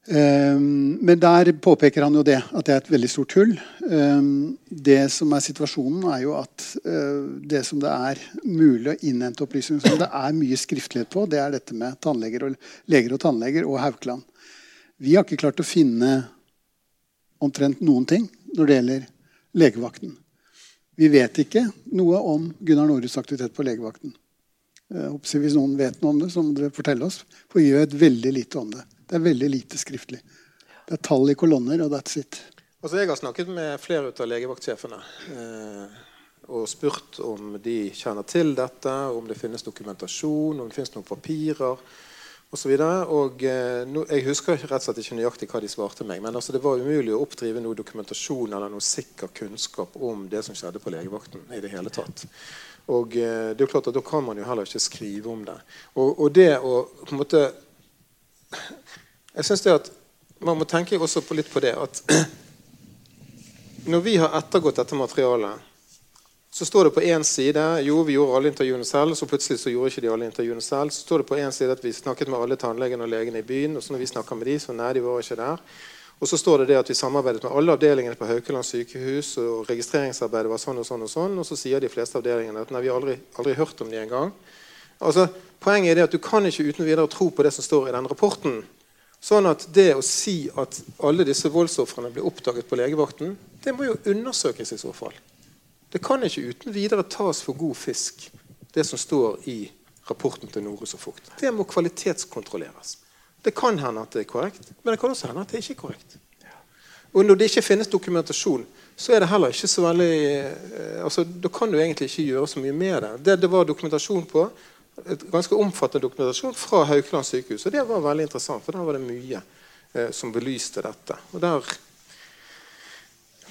men der påpeker han jo det, at det er et veldig stort hull. Ehm, det som er situasjonen, er jo at eh, det som det er mulig å innhente opplysninger som det er mye skriftlighet på, det er dette med tannleger og, leger og tannleger og Haukeland. Vi har ikke klart å finne omtrent noen ting når det gjelder legevakten. Vi vet ikke noe om Gunnar Norhus aktivitet på legevakten. Eh, hvis noen vet noe om det, så må dere fortelle oss. For vi vet veldig lite om det. Det er veldig lite skriftlig. Det er tall i kolonner, og that's it. Altså, jeg har snakket med flere av legevaktsjefene eh, og spurt om de kjenner til dette, om det finnes dokumentasjon, om det finnes noen papirer osv. Eh, no, jeg husker rett og slett ikke nøyaktig hva de svarte meg. Men altså, det var umulig å oppdrive noe dokumentasjon eller noe sikker kunnskap om det som skjedde på legevakten. i det hele tatt. Og eh, det er jo klart at Da kan man jo heller ikke skrive om det. Og, og det å på en måte jeg synes det at Man må tenke også på litt på det at når vi har ettergått dette materialet, så står det på én side jo, vi gjorde alle intervjuene selv, så plutselig så gjorde ikke de alle intervjuene selv. Så står det på en side at vi snakket med alle tannlegene og legene i byen. og så når vi snakker med de, så nei, de var ikke der. Og så står det det at vi samarbeidet med alle avdelingene på Haukeland sykehus, og registreringsarbeidet var sånn og sånn og sånn. Og så sier de fleste avdelingene at nei, vi har aldri, aldri hørt om de engang. Altså, poenget er det at du kan ikke uten videre tro på det som står i den rapporten. Sånn at det å si at alle disse voldsofrene ble oppdaget på legevakten, det må jo undersøkes i så fall. Det kan ikke uten videre tas for god fisk, det som står i rapporten til Norus og Fugt. Det må kvalitetskontrolleres. Det kan hende at det er korrekt, men det kan også hende at det ikke er korrekt. Og når det ikke finnes dokumentasjon, så er det heller ikke så veldig eh, altså, Da kan du egentlig ikke gjøre så mye med det. Det det var dokumentasjon på, et ganske omfattende dokumentasjon fra Haukeland sykehus. Og det var veldig interessant, for der var det mye eh, som belyste dette. Og der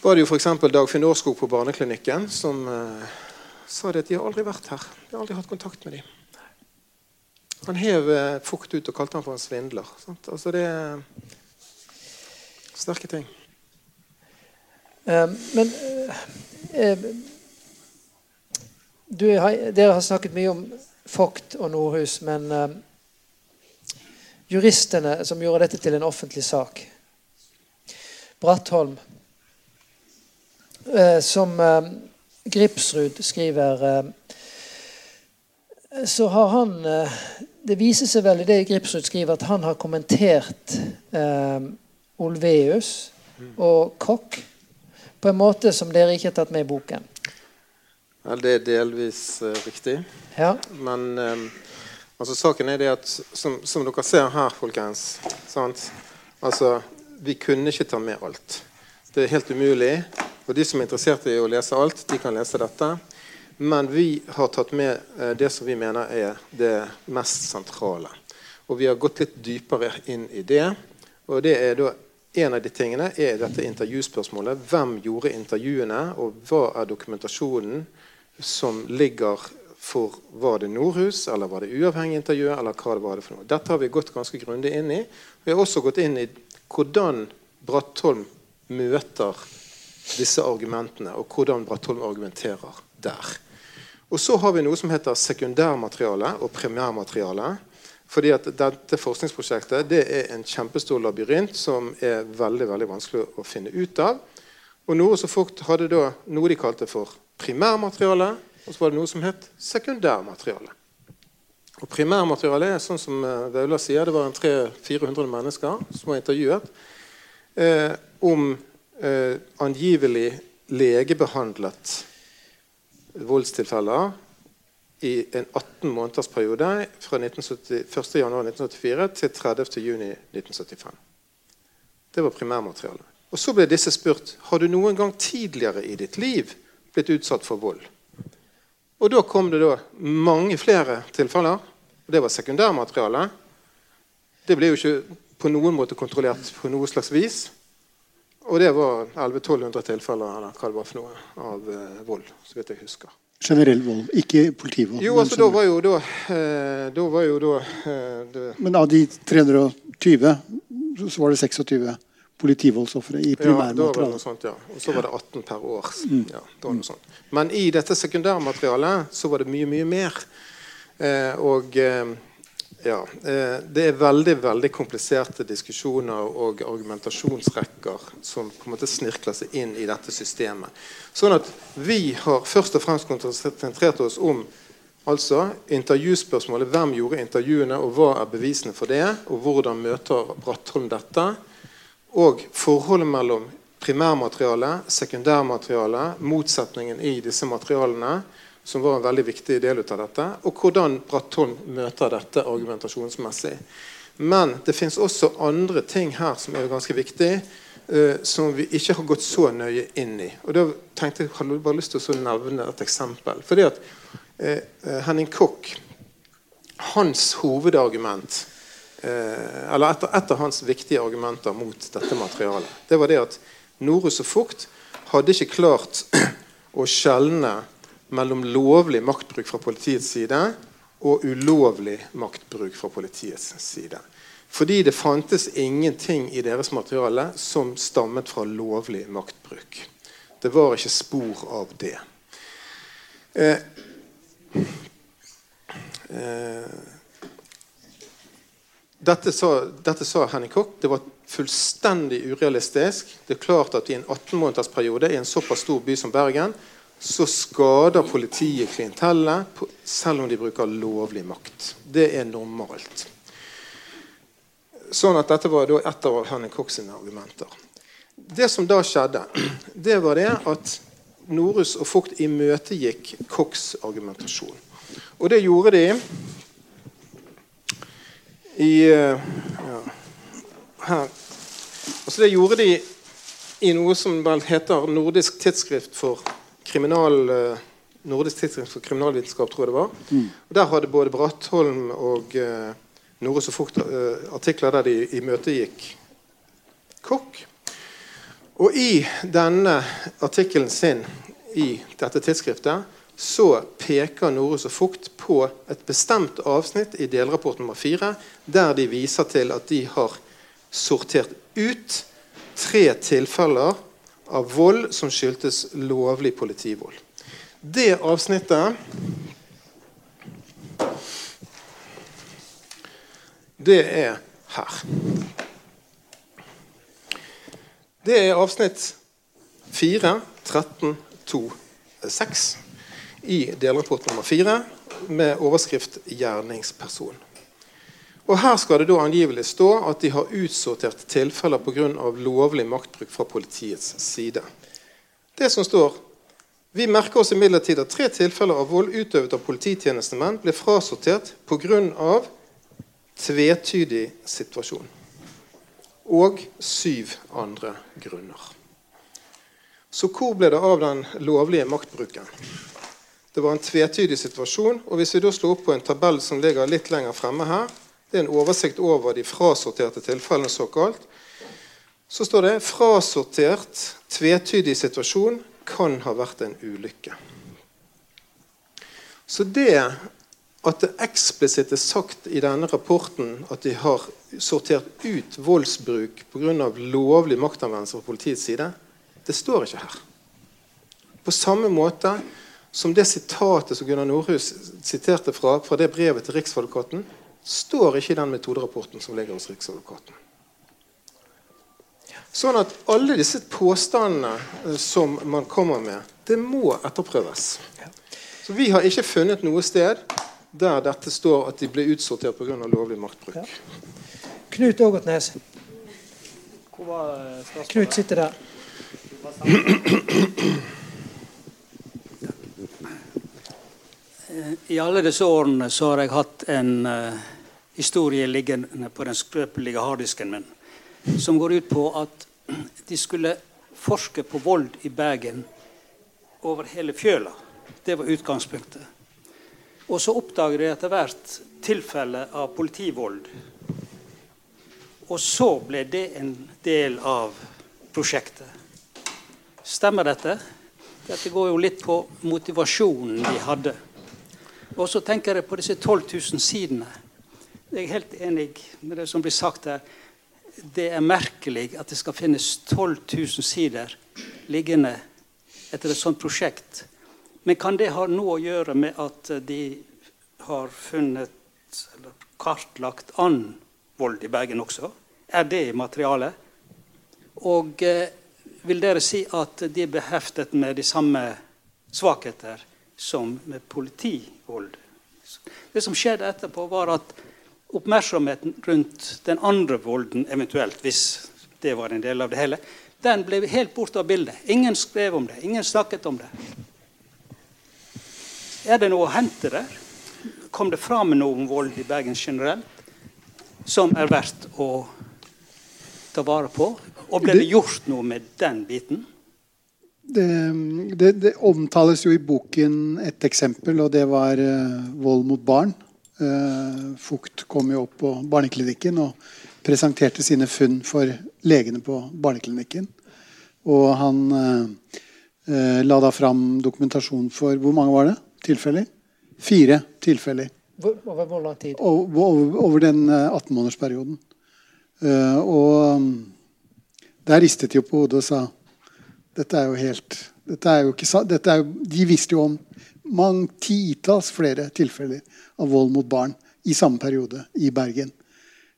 var det jo f.eks. Dagfinn Årskog på Barneklinikken som eh, sa det at de har aldri vært her. De har aldri hatt kontakt med dem. Han hev eh, fukt ut og kalte han for en svindler. Sant? Altså det er sterke ting. Um, men uh, du, dere har snakket mye om Vogt og Nordhus, men uh, juristene som gjorde dette til en offentlig sak Brattholm, uh, som uh, Gripsrud skriver så har han Det viser seg vel i det Gripsrud skriver, at han har kommentert Olveus og Koch på en måte som dere ikke har tatt med i boken. Vel, det er delvis uh, riktig. Ja. Men um, altså, saken er det at som, som dere ser her, folkens sant? Altså, Vi kunne ikke ta med alt. Det er helt umulig. Og de som er interessert i å lese alt, de kan lese dette. Men vi har tatt med uh, det som vi mener er det mest sentrale. Og vi har gått litt dypere inn i det. Og det er da en av de tingene er dette intervjuspørsmålet. Hvem gjorde intervjuene, og hva er dokumentasjonen som ligger for Var det Nordhus, eller var det uavhengig intervju, eller hva det var det for noe? Dette har vi gått ganske grundig inn i. Vi har også gått inn i hvordan Brattholm møter disse argumentene, og hvordan Brattholm argumenterer der. Og så har vi noe som heter sekundærmateriale og primærmateriale. Fordi at Dette forskningsprosjektet det er en kjempestor labyrint som er veldig veldig vanskelig å finne ut av. Og Noe så Fugt hadde da noe de kalte for primærmateriale, og så var det noe som het sekundærmateriale. Og Primærmaterialet er sånn som eh, Vaula sier, det var en 300-400 mennesker som var intervjuet eh, om eh, angivelig legebehandlet voldstilfeller i en 18 måneders periode fra 1.1.1974 til 30.6.1975. Det var primærmaterialet. Og Så ble disse spurt har du noen gang tidligere i ditt liv blitt utsatt for vold. Og Da kom det da mange flere tilfeller. og Det var sekundærmateriale. Det ble jo ikke på noen måte kontrollert på noe slags vis. Og det var 1100-1200 tilfeller eller hva det var for noe, av eh, vold. så vidt jeg husker. Generell vold, ikke politivold. Jo, altså da var jo da, eh, da, var jo da eh, det... Men av de 320 så var det 26 politivoldsofre i primærmaterialet. Ja, ja. Og så var det 18 per år. Mm. Ja, sånt. Men i dette sekundærmaterialet så var det mye, mye mer. Eh, og eh, ja, eh, Det er veldig veldig kompliserte diskusjoner og argumentasjonsrekker som på en måte snirkler seg inn i dette systemet. Sånn at Vi har først og fremst konsentrert oss om altså intervjuspørsmålet. Hvem gjorde intervjuene, og hva er bevisene for det? Og hvordan møter Brattholm dette? Og forholdet mellom primærmateriale, sekundærmateriale, motsetningen i disse materialene som var en veldig viktig del av dette, og hvordan Bratton møter dette argumentasjonsmessig. Men det fins også andre ting her som er ganske viktig, uh, som vi ikke har gått så nøye inn i. Og da tenkte jeg hadde bare lyst til å nevne et eksempel. Fordi at uh, Henning Koch, hans hovedargument Eller et, et, av hans viktige argumenter mot dette materialet, det var det at Norus og Fugt hadde ikke klart å skjelne mellom lovlig maktbruk fra politiets side og ulovlig maktbruk fra politiets side. Fordi det fantes ingenting i deres materiale som stammet fra lovlig maktbruk. Det var ikke spor av det. Eh, eh, dette, sa, dette sa Henning Koch. Det var fullstendig urealistisk. Det er klart at I en 18-månedersperiode i en såpass stor by som Bergen så skader politiet klientellet selv om de bruker lovlig makt. Det er normalt. Sånn at Dette var et av Henning Koch sine argumenter. Det som da skjedde, det var det at Norus og Fugt imøtegikk Kochs argumentasjon. Og det gjorde de i eh, ja, her. Altså det gjorde de i noe som vel heter Nordisk tidsskrift for kriminal, eh, Nordisk tidsskrift for kriminalvitenskap, tror jeg det var. Mm. Og Der hadde både Brattholm og uh, Nore så fort uh, artikler der de imøtegikk Kokk. Og i denne artikkelen sin i dette tidsskriftet så peker Norus og Fugt på et bestemt avsnitt i delrapport nummer fire, der de viser til at de har sortert ut tre tilfeller av vold som skyldtes lovlig politivold. Det avsnittet Det er her. Det er avsnitt 4, 13, 2, 6 i delrapport nummer 4 med overskrift 'Gjerningsperson'. Og Her skal det da angivelig stå at de har utsortert tilfeller pga. lovlig maktbruk fra politiets side. Det som står Vi merker oss imidlertid at tre tilfeller av vold utøvet av polititjenestemenn ble frasortert pga. tvetydig situasjon. Og syv andre grunner. Så hvor ble det av den lovlige maktbruken? Det var en tvetydig situasjon. og Hvis vi da slår opp på en tabell som ligger litt lenger fremme her, Det er en oversikt over de frasorterte tilfellene, såkalt. Så står det 'frasortert, tvetydig situasjon kan ha vært en ulykke'. Så det at det eksplisitt er sagt i denne rapporten at de har sortert ut voldsbruk pga. lovlig maktanvendelse fra politiets side, det står ikke her. På samme måte som det sitatet som Gunnar Nordhus siterte fra, fra det brevet til Riksadvokaten, står ikke i den metoderapporten som ligger hos Riksadvokaten. Sånn at alle disse påstandene eh, som man kommer med, det må etterprøves. Så Vi har ikke funnet noe sted der dette står at de ble utsortert pga. lovlig maktbruk. Ja. Knut Ågotnes. Knut sitter der. I alle disse årene så har jeg hatt en uh, historie liggende på den skrøpelige harddisken min, som går ut på at de skulle forske på vold i Bergen over hele fjøla. Det var utgangspunktet. Og så oppdager de etter hvert tilfeller av politivold. Og så ble det en del av prosjektet. Stemmer dette? Dette går jo litt på motivasjonen de hadde. Og så tenker jeg på disse 12 000 sidene. Jeg er helt enig med det som blir sagt her. Det er merkelig at det skal finnes 12 000 sider liggende etter et sånt prosjekt. Men kan det ha noe å gjøre med at de har funnet eller kartlagt annen vold i Bergen også? Er det materialet? Og eh, vil dere si at de er beheftet med de samme svakheter som med politivold? Det som skjedde etterpå, var at oppmerksomheten rundt den andre volden, eventuelt, hvis det var en del av det hele, den ble helt borte av bildet. Ingen skrev om det. Ingen snakket om det. Er det noe å hente der? Kom det fram noe om vold i Bergen generelt som er verdt å ta vare på? Og ble det gjort noe med den biten? Det, det, det, omtales jo i boken et eksempel, og det var uh, vold mot barn. Uh, Fugt kom jo opp på barneklinikken og presenterte sine funn for legene på barneklinikken. Og han uh, la da fram dokumentasjon for Hvor mange var det? Tilfeller? Fire tilfeller. Over hvor lang tid? Over, over den 18-månedersperioden. og um, der ristet de på hodet og sa dette er jo helt er jo ikke, er jo, De visste jo om mange titalls flere tilfeller av vold mot barn i samme periode i Bergen.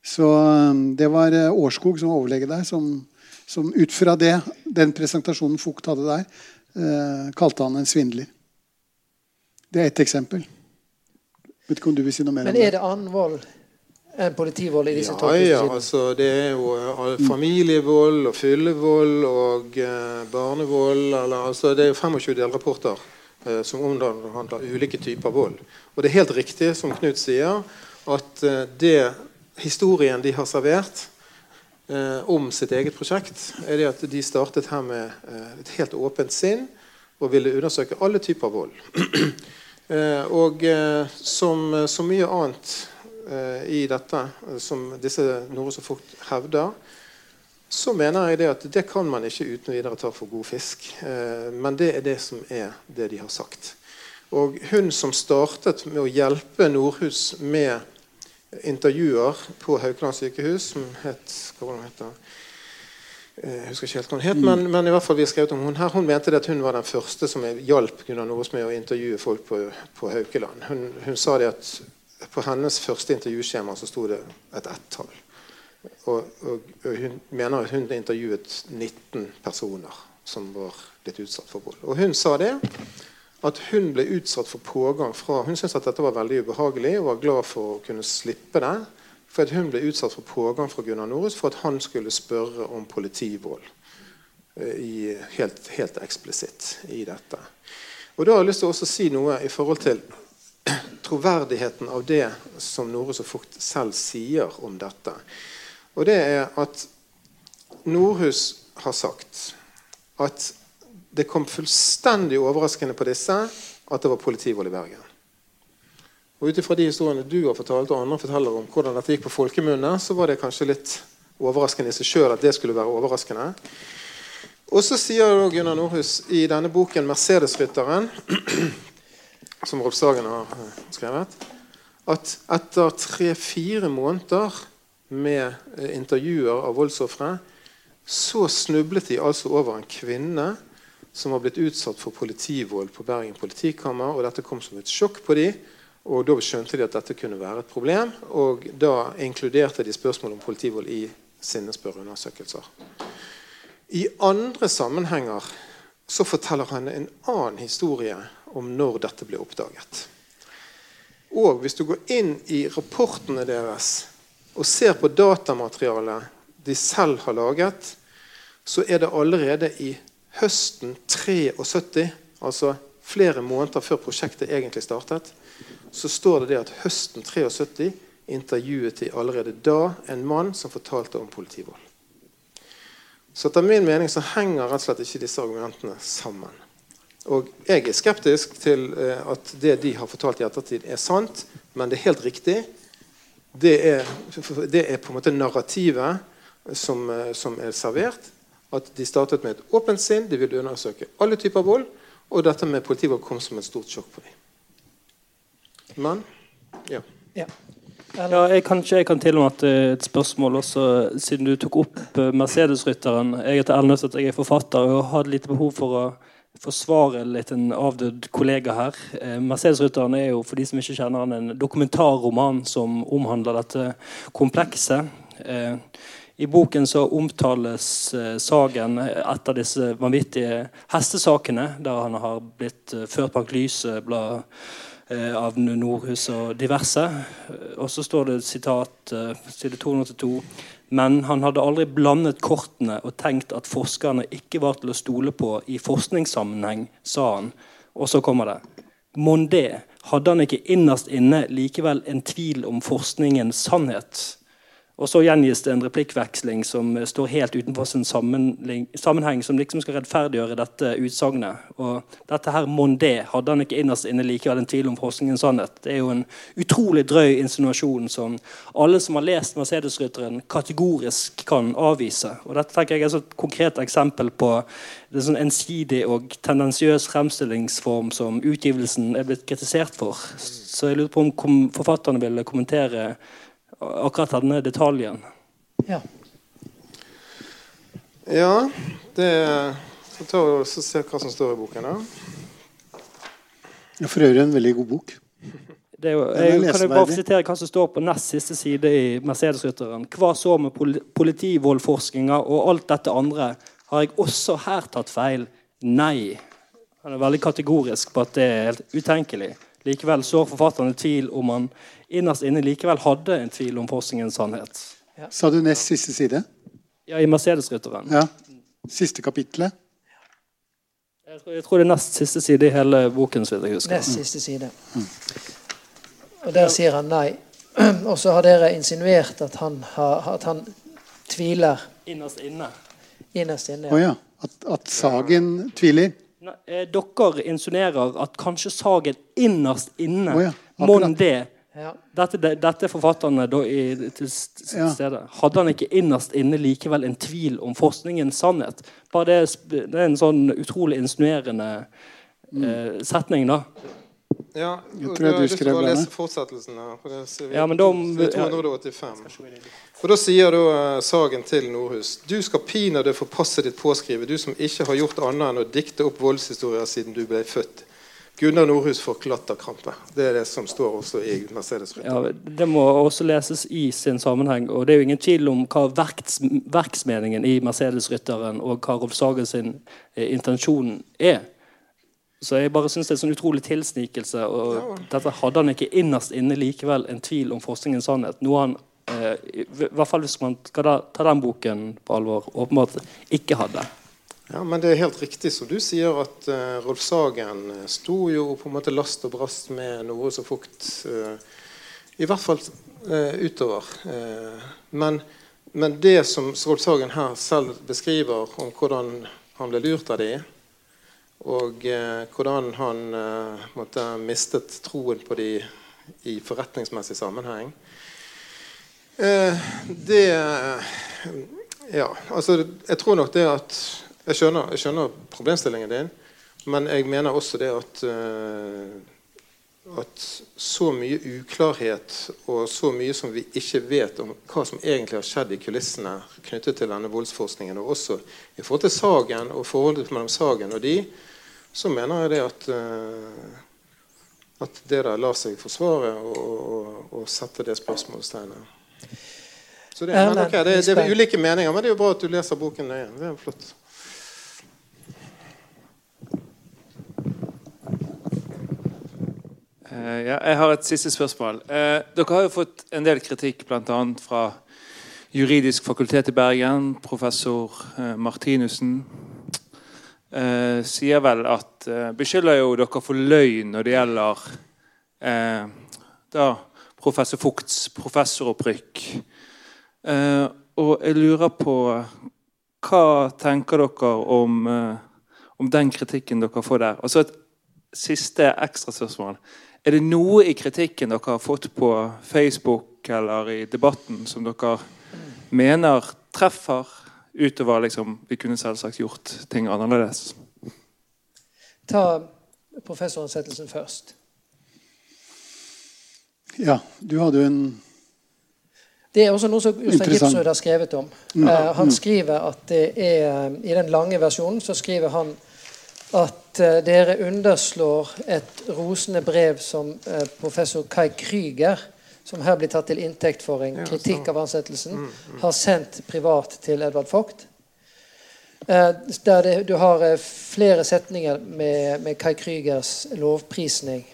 Så um, det var uh, Årskog som overlege der, som, som ut fra det, den presentasjonen Fugt hadde der, eh, kalte han en svindler. Det er ett eksempel. Vet ikke om du vil si noe mer Men er det annen vold politivold i disse ja, ja, altså Det er jo uh, familievold og fyllevold og eh, barnevold. Eller, altså det er jo 25 delrapporter eh, som omhandler ulike typer vold. Og det er helt riktig, som Knut sier, at eh, det historien de har servert om sitt eget prosjekt, er det at de startet her med et helt åpent sinn og ville undersøke alle typer vold. og som så mye annet Eh, i dette, eh, som disse noe så fort hevder, så mener jeg det at det kan man ikke uten videre ta for god fisk. Eh, men det er det som er det de har sagt. Og hun som startet med å hjelpe Nordhus med intervjuer på Haukeland sykehus, som het hva var det hun heter? Jeg husker ikke helt hva hun het, men, men, i hvert fall vi har skrevet om hun her. Hun mente at hun var den første som hjalp Gunnar Nordhus med å intervjue folk på, på Haukeland. Hun, hun, sa det at på hennes første intervjuskjema så sto det et ett-tall. Og, og, og, hun mener at hun intervjuet 19 personer som var blitt utsatt for vold. Og hun sa det at hun ble utsatt for pågang fra Hun syntes at dette var veldig ubehagelig og var glad for å kunne slippe det. For at hun ble utsatt for pågang fra Gunnar Norhus for at han skulle spørre om politivold. Eh, I, helt, helt eksplisitt i dette. Og Da har jeg lyst til å si noe i forhold til troverdigheten av det som Nore og Fugt selv sier om dette. Og det er at Nordhus har sagt at det kom fullstendig overraskende på disse at det var politivold i Bergen. Og ut ifra de historiene du har fortalt, og andre forteller om hvordan dette gikk på folkemunne, så var det kanskje litt overraskende i seg sjøl at det skulle være overraskende. Og så sier Gunnar Nordhus i denne boken 'Mercedesrytteren', som Rolf Sagen har eh, skrevet, at etter tre-fire måneder med eh, intervjuer av voldsofre, så snublet de altså over en kvinne som var blitt utsatt for politivold på Bergen politikammer. og Dette kom som et sjokk på dem. Og Da skjønte de at dette kunne være et problem, og da inkluderte de spørsmål om politivold i sine spørreundersøkelser. I andre sammenhenger så forteller han en annen historie om når dette ble oppdaget. Og hvis du går inn i rapportene deres og ser på datamaterialet de selv har laget, så er det allerede i høsten 73, altså flere måneder før prosjektet egentlig startet, så står det det at høsten 73 intervjuet de allerede da en mann som fortalte om politivold. Så etter min mening så henger rett og slett ikke disse argumentene sammen. Og jeg er skeptisk til eh, at det de har fortalt i ettertid, er sant, men det er helt riktig. Det er, det er på en måte narrativet som, eh, som er servert. At de startet med et åpent sinn, de ville undersøke alle typer vold. Og dette med politivold kom som et stort sjokk på dem. Men ja. Ja. Ja, jeg, kanskje jeg kan til og med et spørsmål også, siden du tok opp eh, Mercedes-rytteren. Jeg heter Elnes, jeg er forfatter og har litt behov for å forsvare litt en avdød kollega her. Eh, Mercedes-rytteren er jo, for de som ikke kjenner han, en dokumentarroman som omhandler dette komplekset. Eh, I boken så omtales Sagen etter disse vanvittige hestesakene, der han har blitt ført bak lyset. Bla, Eh, av Nordhus og diverse. Og så står det sitat eh, side 282. Men han hadde aldri blandet kortene og tenkt at forskerne ikke var til å stole på i forskningssammenheng, sa han. Og så kommer det. Mon det, hadde han ikke innerst inne likevel en tvil om forskningens sannhet? Og så gjengis det en replikkveksling som står helt utenfor sin sammenheng, som liksom skal rettferdiggjøre dette utsagnet. Og dette her mon det, hadde han ikke innerst inne likevel en tvil om forskningens sannhet. Det er jo en utrolig drøy insinuasjon som alle som har lest Mercedes-rytteren, kategorisk kan avvise. Og dette tenker jeg er et konkret eksempel på en sånn ensidig og tendensiøs fremstillingsform som utgivelsen er blitt kritisert for. Så jeg lurer på om forfatterne ville kommentere akkurat denne detaljen. Ja. Ja, det Så ta og se hva som står i boken. da. For øvrig en veldig god bok. Jo, jeg, kan jeg bare sitere hva som står på nest siste side i Mercedes-rytteren. Hva så med politivoldforskninga og alt dette andre? Har jeg også her tatt feil? Nei. Han er veldig kategorisk på at det er helt utenkelig. Likevel sår forfatteren tvil om han innerst inne likevel hadde en tvil om forskningens sannhet. Ja. Sa du nest siste side? Ja, i Mercedes-rytteren. Ja. Siste kapittelet? Jeg tror, jeg tror, det er nest siste side i hele boken. Så jeg husker. Nest siste side. Mm. Og der sier han nei. Og så har dere insinuert at han, har, at han tviler. Innerst inne. Innerst inne, ja. Oh, ja. At, at Sagen tviler? Nei, eh, dere insinuerer at kanskje Sagen innerst inne oh, ja. Mon det ja. Dette, dette, er forfatterne da i, til stede. Hadde han ikke innerst inne likevel en tvil om forskningens sannhet? Bare det, det er en sånn utrolig insinuerende mm. eh, setning, da. Ja, og du har lyst til å lese fortsettelsen her. For det ser vi, ja, men de, 285. Og da sier da uh, Sagen til Nordhus Du skal pinadø forpasse ditt påskrive, du som ikke har gjort annet enn å dikte opp voldshistorier siden du ble født. Gunnar Nordhus får klatterkrampe. Det er det som står også i Mercedes Ja, det må også leses i sin sammenheng. og Det er jo ingen tvil om hva verks, verksmeningen i Mercedes-rytteren og hva Rolf Sagen sin eh, intensjon er. Så jeg bare synes det er en sånn utrolig tilsnikelse. og ja. Dette hadde han ikke innerst inne likevel en tvil om forskningens sannhet. Noe han, eh, i hvert fall hvis man skal da, ta den boken på alvor, åpenbart ikke hadde. Ja, men Det er helt riktig som du sier, at uh, Rolf Sagen eh, sto jo på en måte last og brast med noe så fukt. Uh, I hvert fall uh, utover. Men, men, det som Rolf Sagen her selv beskriver om hvordan han ble lurt av de, og hvordan han måtte mistet troen på de i forretningsmessig sammenheng. Eh, det Ja, altså Jeg tror nok det at Jeg skjønner, jeg skjønner problemstillingen din, men jeg mener også det at uh, at så mye uklarhet og så mye som vi ikke vet om hva som egentlig har skjedd i kulissene knyttet til denne voldsforskningen, og også i forhold til Sagen og forholdet mellom Sagen og de, så mener jeg det at, uh, at det der lar seg forsvare og, sette det spørsmålstegnet. Så det, men, okay, det, det, er ulike meninger, men det er jo bra at du leser boken nøye. Det er flott. Uh, ja, jeg har et siste spørsmål. Uh, dere har jo fått en del kritikk bl.a. fra Juridisk fakultet i Bergen, professor uh, Martinussen. Sier vel at Beskylder jo dere for løgn når det gjelder da professor Fugts professoropprykk. og jeg lurer på Hva tenker dere om, om den kritikken dere får der? Og så et siste ekstraspørsmål. Er det noe i kritikken dere har fått på Facebook eller i debatten som dere mener treffer, utover liksom Vi kunne selvsagt gjort ting annerledes? Ta professoransettelsen først. Ja, du hadde jo en det er også noe som Jostein Gipsrud har skrevet om. Mm. Uh, han skriver at det er I den lange versjonen så skriver han at uh, dere underslår et rosende brev som uh, professor Kai Krüger, som her blir tatt til inntekt for en kritikk av ansettelsen, mm, mm. har sendt privat til Edvard Vogt. Uh, der det, du har flere setninger med, med Kai Krygers lovprisning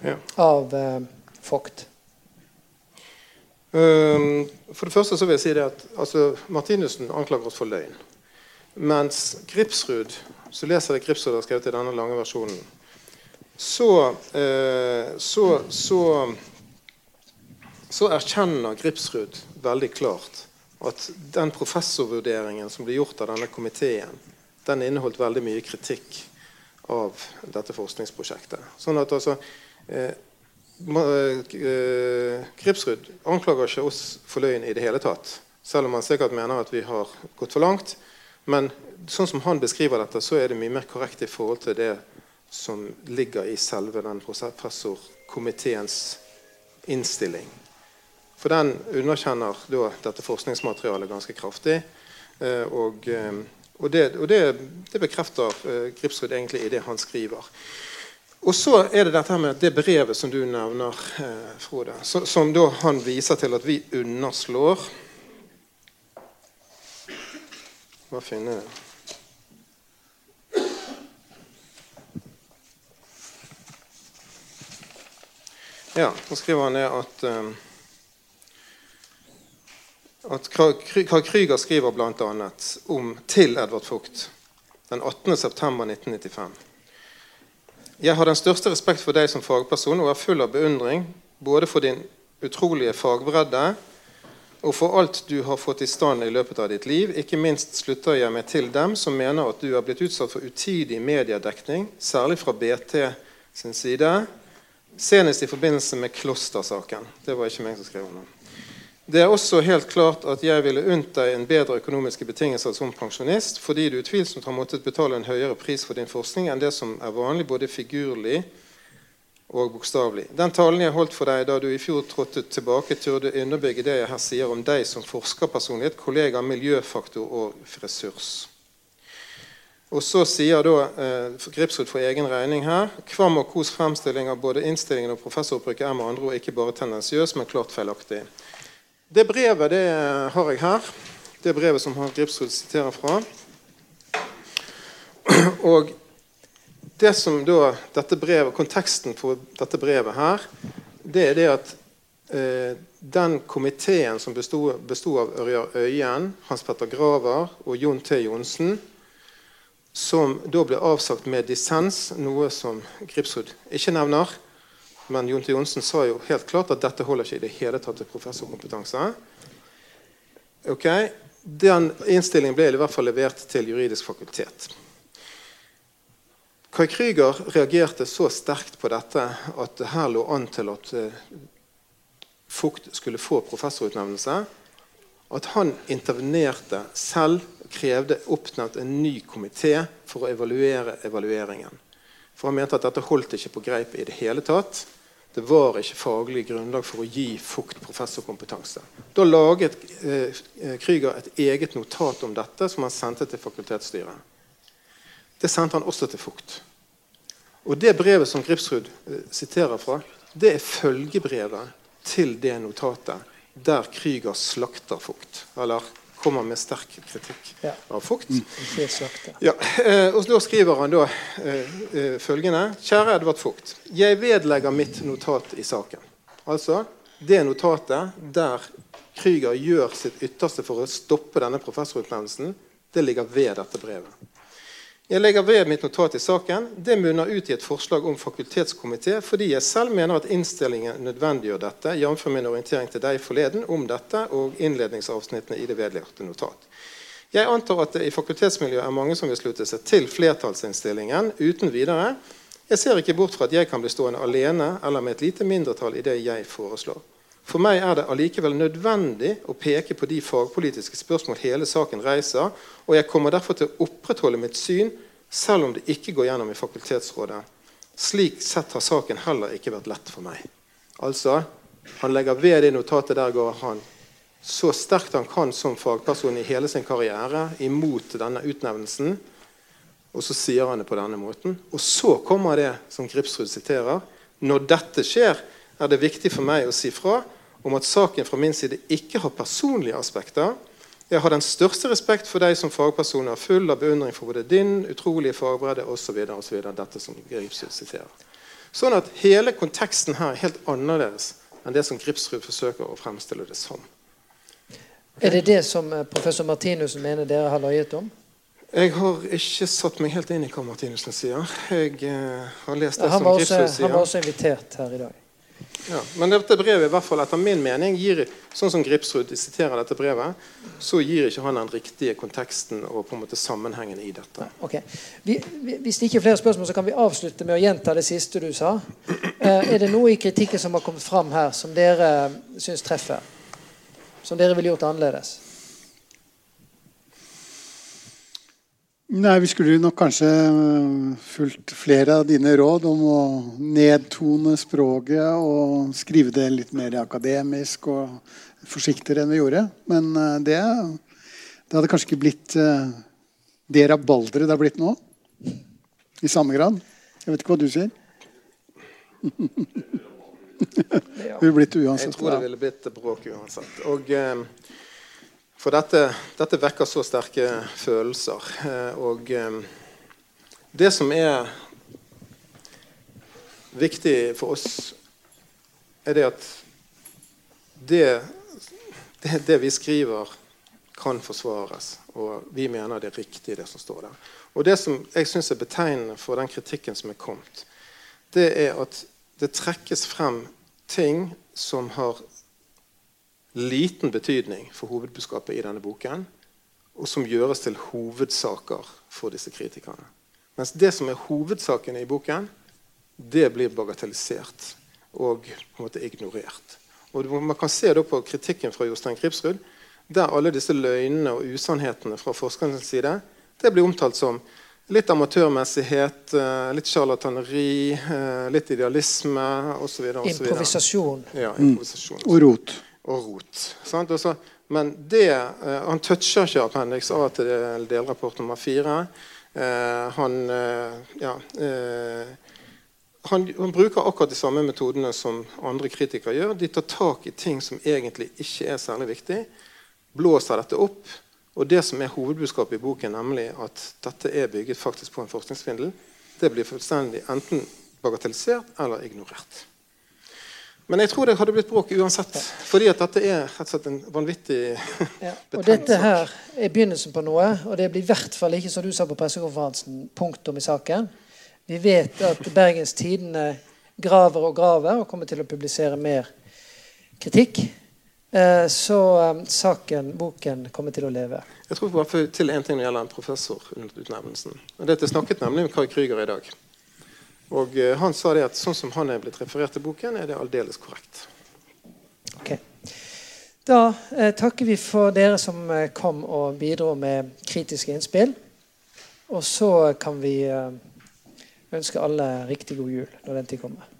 ja. av Vogt. Um, for det første så vil jeg si det at altså, Martinussen anklager oss for løgn. Mens Gripsrud så leser jeg Gripsrud har skrevet i denne lange versjonen, så, eh, så, så, så erkjenner Gripsrud veldig klart at den professorvurderingen som ble gjort av denne komiteen, den inneholdt veldig mye kritikk av dette forskningsprosjektet. Sånn at altså eh, eh Gripsrud anklager ikke oss for løgn i det hele tatt. Selv om han sikkert mener at vi har gått for langt. Men sånn som han beskriver dette, så er det mye mer korrekt i forhold til det som ligger i selve den professorkomiteens innstilling. For den underkjenner da dette forskningsmaterialet ganske kraftig. Eh, og, eh, og, det, og det, det, bekrefter eh, Gripsrud egentlig i det han skriver. Og så er det dette med det brevet som du nevner, Frode, som da han viser til at vi underslår Hva finner jeg? Ja, nå skriver han det at um, at Karl Krüger skriver bl.a. om til Edvard Fugt den 18.9.1995. Jeg har den største respekt for deg som fagperson og er full av beundring både for din utrolige fagbredde og for alt du har fått i stand i løpet av ditt liv. Ikke minst slutter jeg meg til dem som mener at du har blitt utsatt for utidig mediedekning, særlig fra BT sin side, senest i forbindelse med klostersaken. Det var ikke meg som skrev om Det er også helt klart at jeg ville unnt deg en bedre økonomiske betingelser som pensjonist, fordi du utvilsomt har måttet betale en høyere pris for din forskning enn det som er vanlig både figurlig og bokstavelig. Den talen jeg holdt for deg da du i fjor trådte tilbake, turde underbygge det jeg her sier om deg som forskerpersonlighet, kollega, miljøfaktor og ressurs. Og så sier da eh, Gripsrud for egen regning her Kvam og Kos fremstilling av både innstillingen og professoropprykket er med andre ord ikke bare tendensiøs, men klart feilaktig. Det brevet det har jeg her. Det brevet som Gripsrud siterer fra. Og det som da, dette brevet, Konteksten for dette brevet her, det er det at eh, den komiteen som besto av Ørjar Øyen, Hans Petter Graver og Jon T. Johnsen, som da ble avsagt med dissens, noe som Gripsrud ikke nevner. Men Jon T. Johnsen sa jo helt klart at dette holder ikke i det hele tatt til professorkompetanse. Ok, Den innstillingen ble i hvert fall levert til juridisk fakultet. Kai Krüger reagerte så sterkt på dette at det her lå an til at eh, Fugt skulle få professorutnevnelse, at han intervenerte selv krevde oppnevnt en ny komité for å evaluere evalueringen. For Han mente at dette holdt ikke på greip i det hele tatt. Det var ikke faglig grunnlag for å gi Fugt professorkompetanse. Da laget eh, Krüger et eget notat om dette som han sendte til fakultetsstyret. Det sendte han også til Fugt. Og Det brevet som Gripsrud eh, siterer fra, det er følgebrevet til det notatet der Krüger slakter Fugt. Eller kommer med sterk kritikk Ja. av Fugt. Ja, eh, og Da skriver han da eh, eh, følgende Kjære Edvard Fugt. Jeg vedlegger mitt notat i saken. Altså det notatet der Krüger gjør sitt ytterste for å stoppe denne professorutnevnelsen, det ligger ved dette brevet. Jeg legger ved mitt notat i saken. Det munner ut i et forslag om fakultetskomité fordi jeg selv mener at innstillingen nødvendiggjør dette, jf. min orientering til deg forleden om dette og innledningsavsnittene i det vedlagte notat. Jeg antar at det i fakultetsmiljøet er mange som vil slutte seg til flertallsinnstillingen uten videre. Jeg ser ikke bort fra at jeg kan bli stående alene eller med et lite mindretall i det jeg foreslår. For meg er det allikevel nødvendig å peke på de fagpolitiske spørsmål hele saken reiser, og jeg kommer derfor til å opprettholde mitt syn, selv om det ikke går gjennom i Fakultetsrådet. Slik sett har saken heller ikke vært lett for meg. Altså, Han legger ved det notatet der går han så sterkt han kan som fagperson i hele sin karriere imot denne utnevnelsen. Og så sier han det på denne måten. Og så kommer det som Gripsrud siterer. Når dette skjer, er det viktig for meg å si fra om at saken fra min side ikke har personlige aspekter. Jeg har den største respekt for deg som fagpersoner, full av beundring for både din utrolige fagbredde osv. Dette som Gripsrud siterer. Sånn at hele konteksten her er helt annerledes enn det som Gripsrud forsøker å fremstille det som. Er det det som eh, professor Martinussen mener dere har løyet om? Jeg har ikke satt meg helt inn i hva Martinussen sier. Jeg eh, har lest det ja, som Gripsrud sier. han var også invitert her i dag. Ja, men dette brevet, i hvert fall etter min mening, gir, sånn som Gripsrud siterer dette brevet, så gir ikke han den riktige konteksten og på en måte sammenhengen i dette. Okay. Vi, vi, hvis det ikke er flere spørsmål, så kan vi avslutte med å gjenta det siste du sa. Eh, er det noe i kritikken som har kommet fram her, som dere syns treffer? Som dere ville gjort annerledes? Nei, Vi skulle nok kanskje øh, fulgt flere av dine råd om å nedtone språket og skrive det litt mer akademisk og forsiktigere enn vi gjorde. Men øh, det, det hadde kanskje ikke blitt øh, det rabalderet det har blitt nå. I samme grad. Jeg vet ikke hva du sier. det ville blitt uansett. Jeg tror det ville blitt bråk uansett. Og, eh, for dette, dette vekker så sterke følelser. Eh, og eh, det som er viktig for oss, er det at det, det, det vi skriver, kan forsvares. Og vi mener det er riktig, det som står der. Og det som jeg syns er betegnende for den kritikken som er kommet, det er at det trekkes frem ting som har liten betydning for hovedbudskapet i denne boken, og som gjøres til hovedsaker for disse kritikerne. Mens det som er hovedsaken i boken, det blir bagatellisert og på en måte ignorert. Og Man kan se da på kritikken fra Jostein Kripsrud, der alle disse løgnene og usannhetene fra forskernes side det blir omtalt som litt amatørmessighet, eh, litt sjarlataneri, eh, litt idealisme osv. Improvisasjon. Ja, improvisasjon Og rot. Og rot. Altså, men det, eh, han toucher ikke appendix A til del- delrapport nummer fire. Eh, han, eh, ja, han, han bruker akkurat de samme metodene som andre kritikere gjør. De tar tak i ting som egentlig ikke er særlig viktig, blåser dette opp. Og det som er hovedbudskapet i boken, nemlig at dette er bygget faktisk på en forskningssvindel, det blir fullstendig enten bagatellisert eller ignorert. Men jeg tror det hadde blitt bråk uansett. Fordi at dette er rett og slett en vanvittig Ja. Og dette her er begynnelsen på noe, og det blir i hvert fall ikke, som du sa på pressekonferansen, punktum i saken. Vi vet at Bergens Tidende graver og graver og kommer til å publisere mer kritikk. eh, så eh, saken, boken, kommer til å leve. Jeg tror bare til en ting når det gjelder en professorutnevnelsen. Og det at Jeg snakket nemlig med Kari Krüger i dag. Og eh, Han sa det at sånn som han er blitt referert i boken, er det aldeles korrekt. Ok. Da eh, takker vi for dere som eh, kom og bidro med kritiske innspill. Og så kan vi eh, ønske alle riktig god jul når den tid kommer.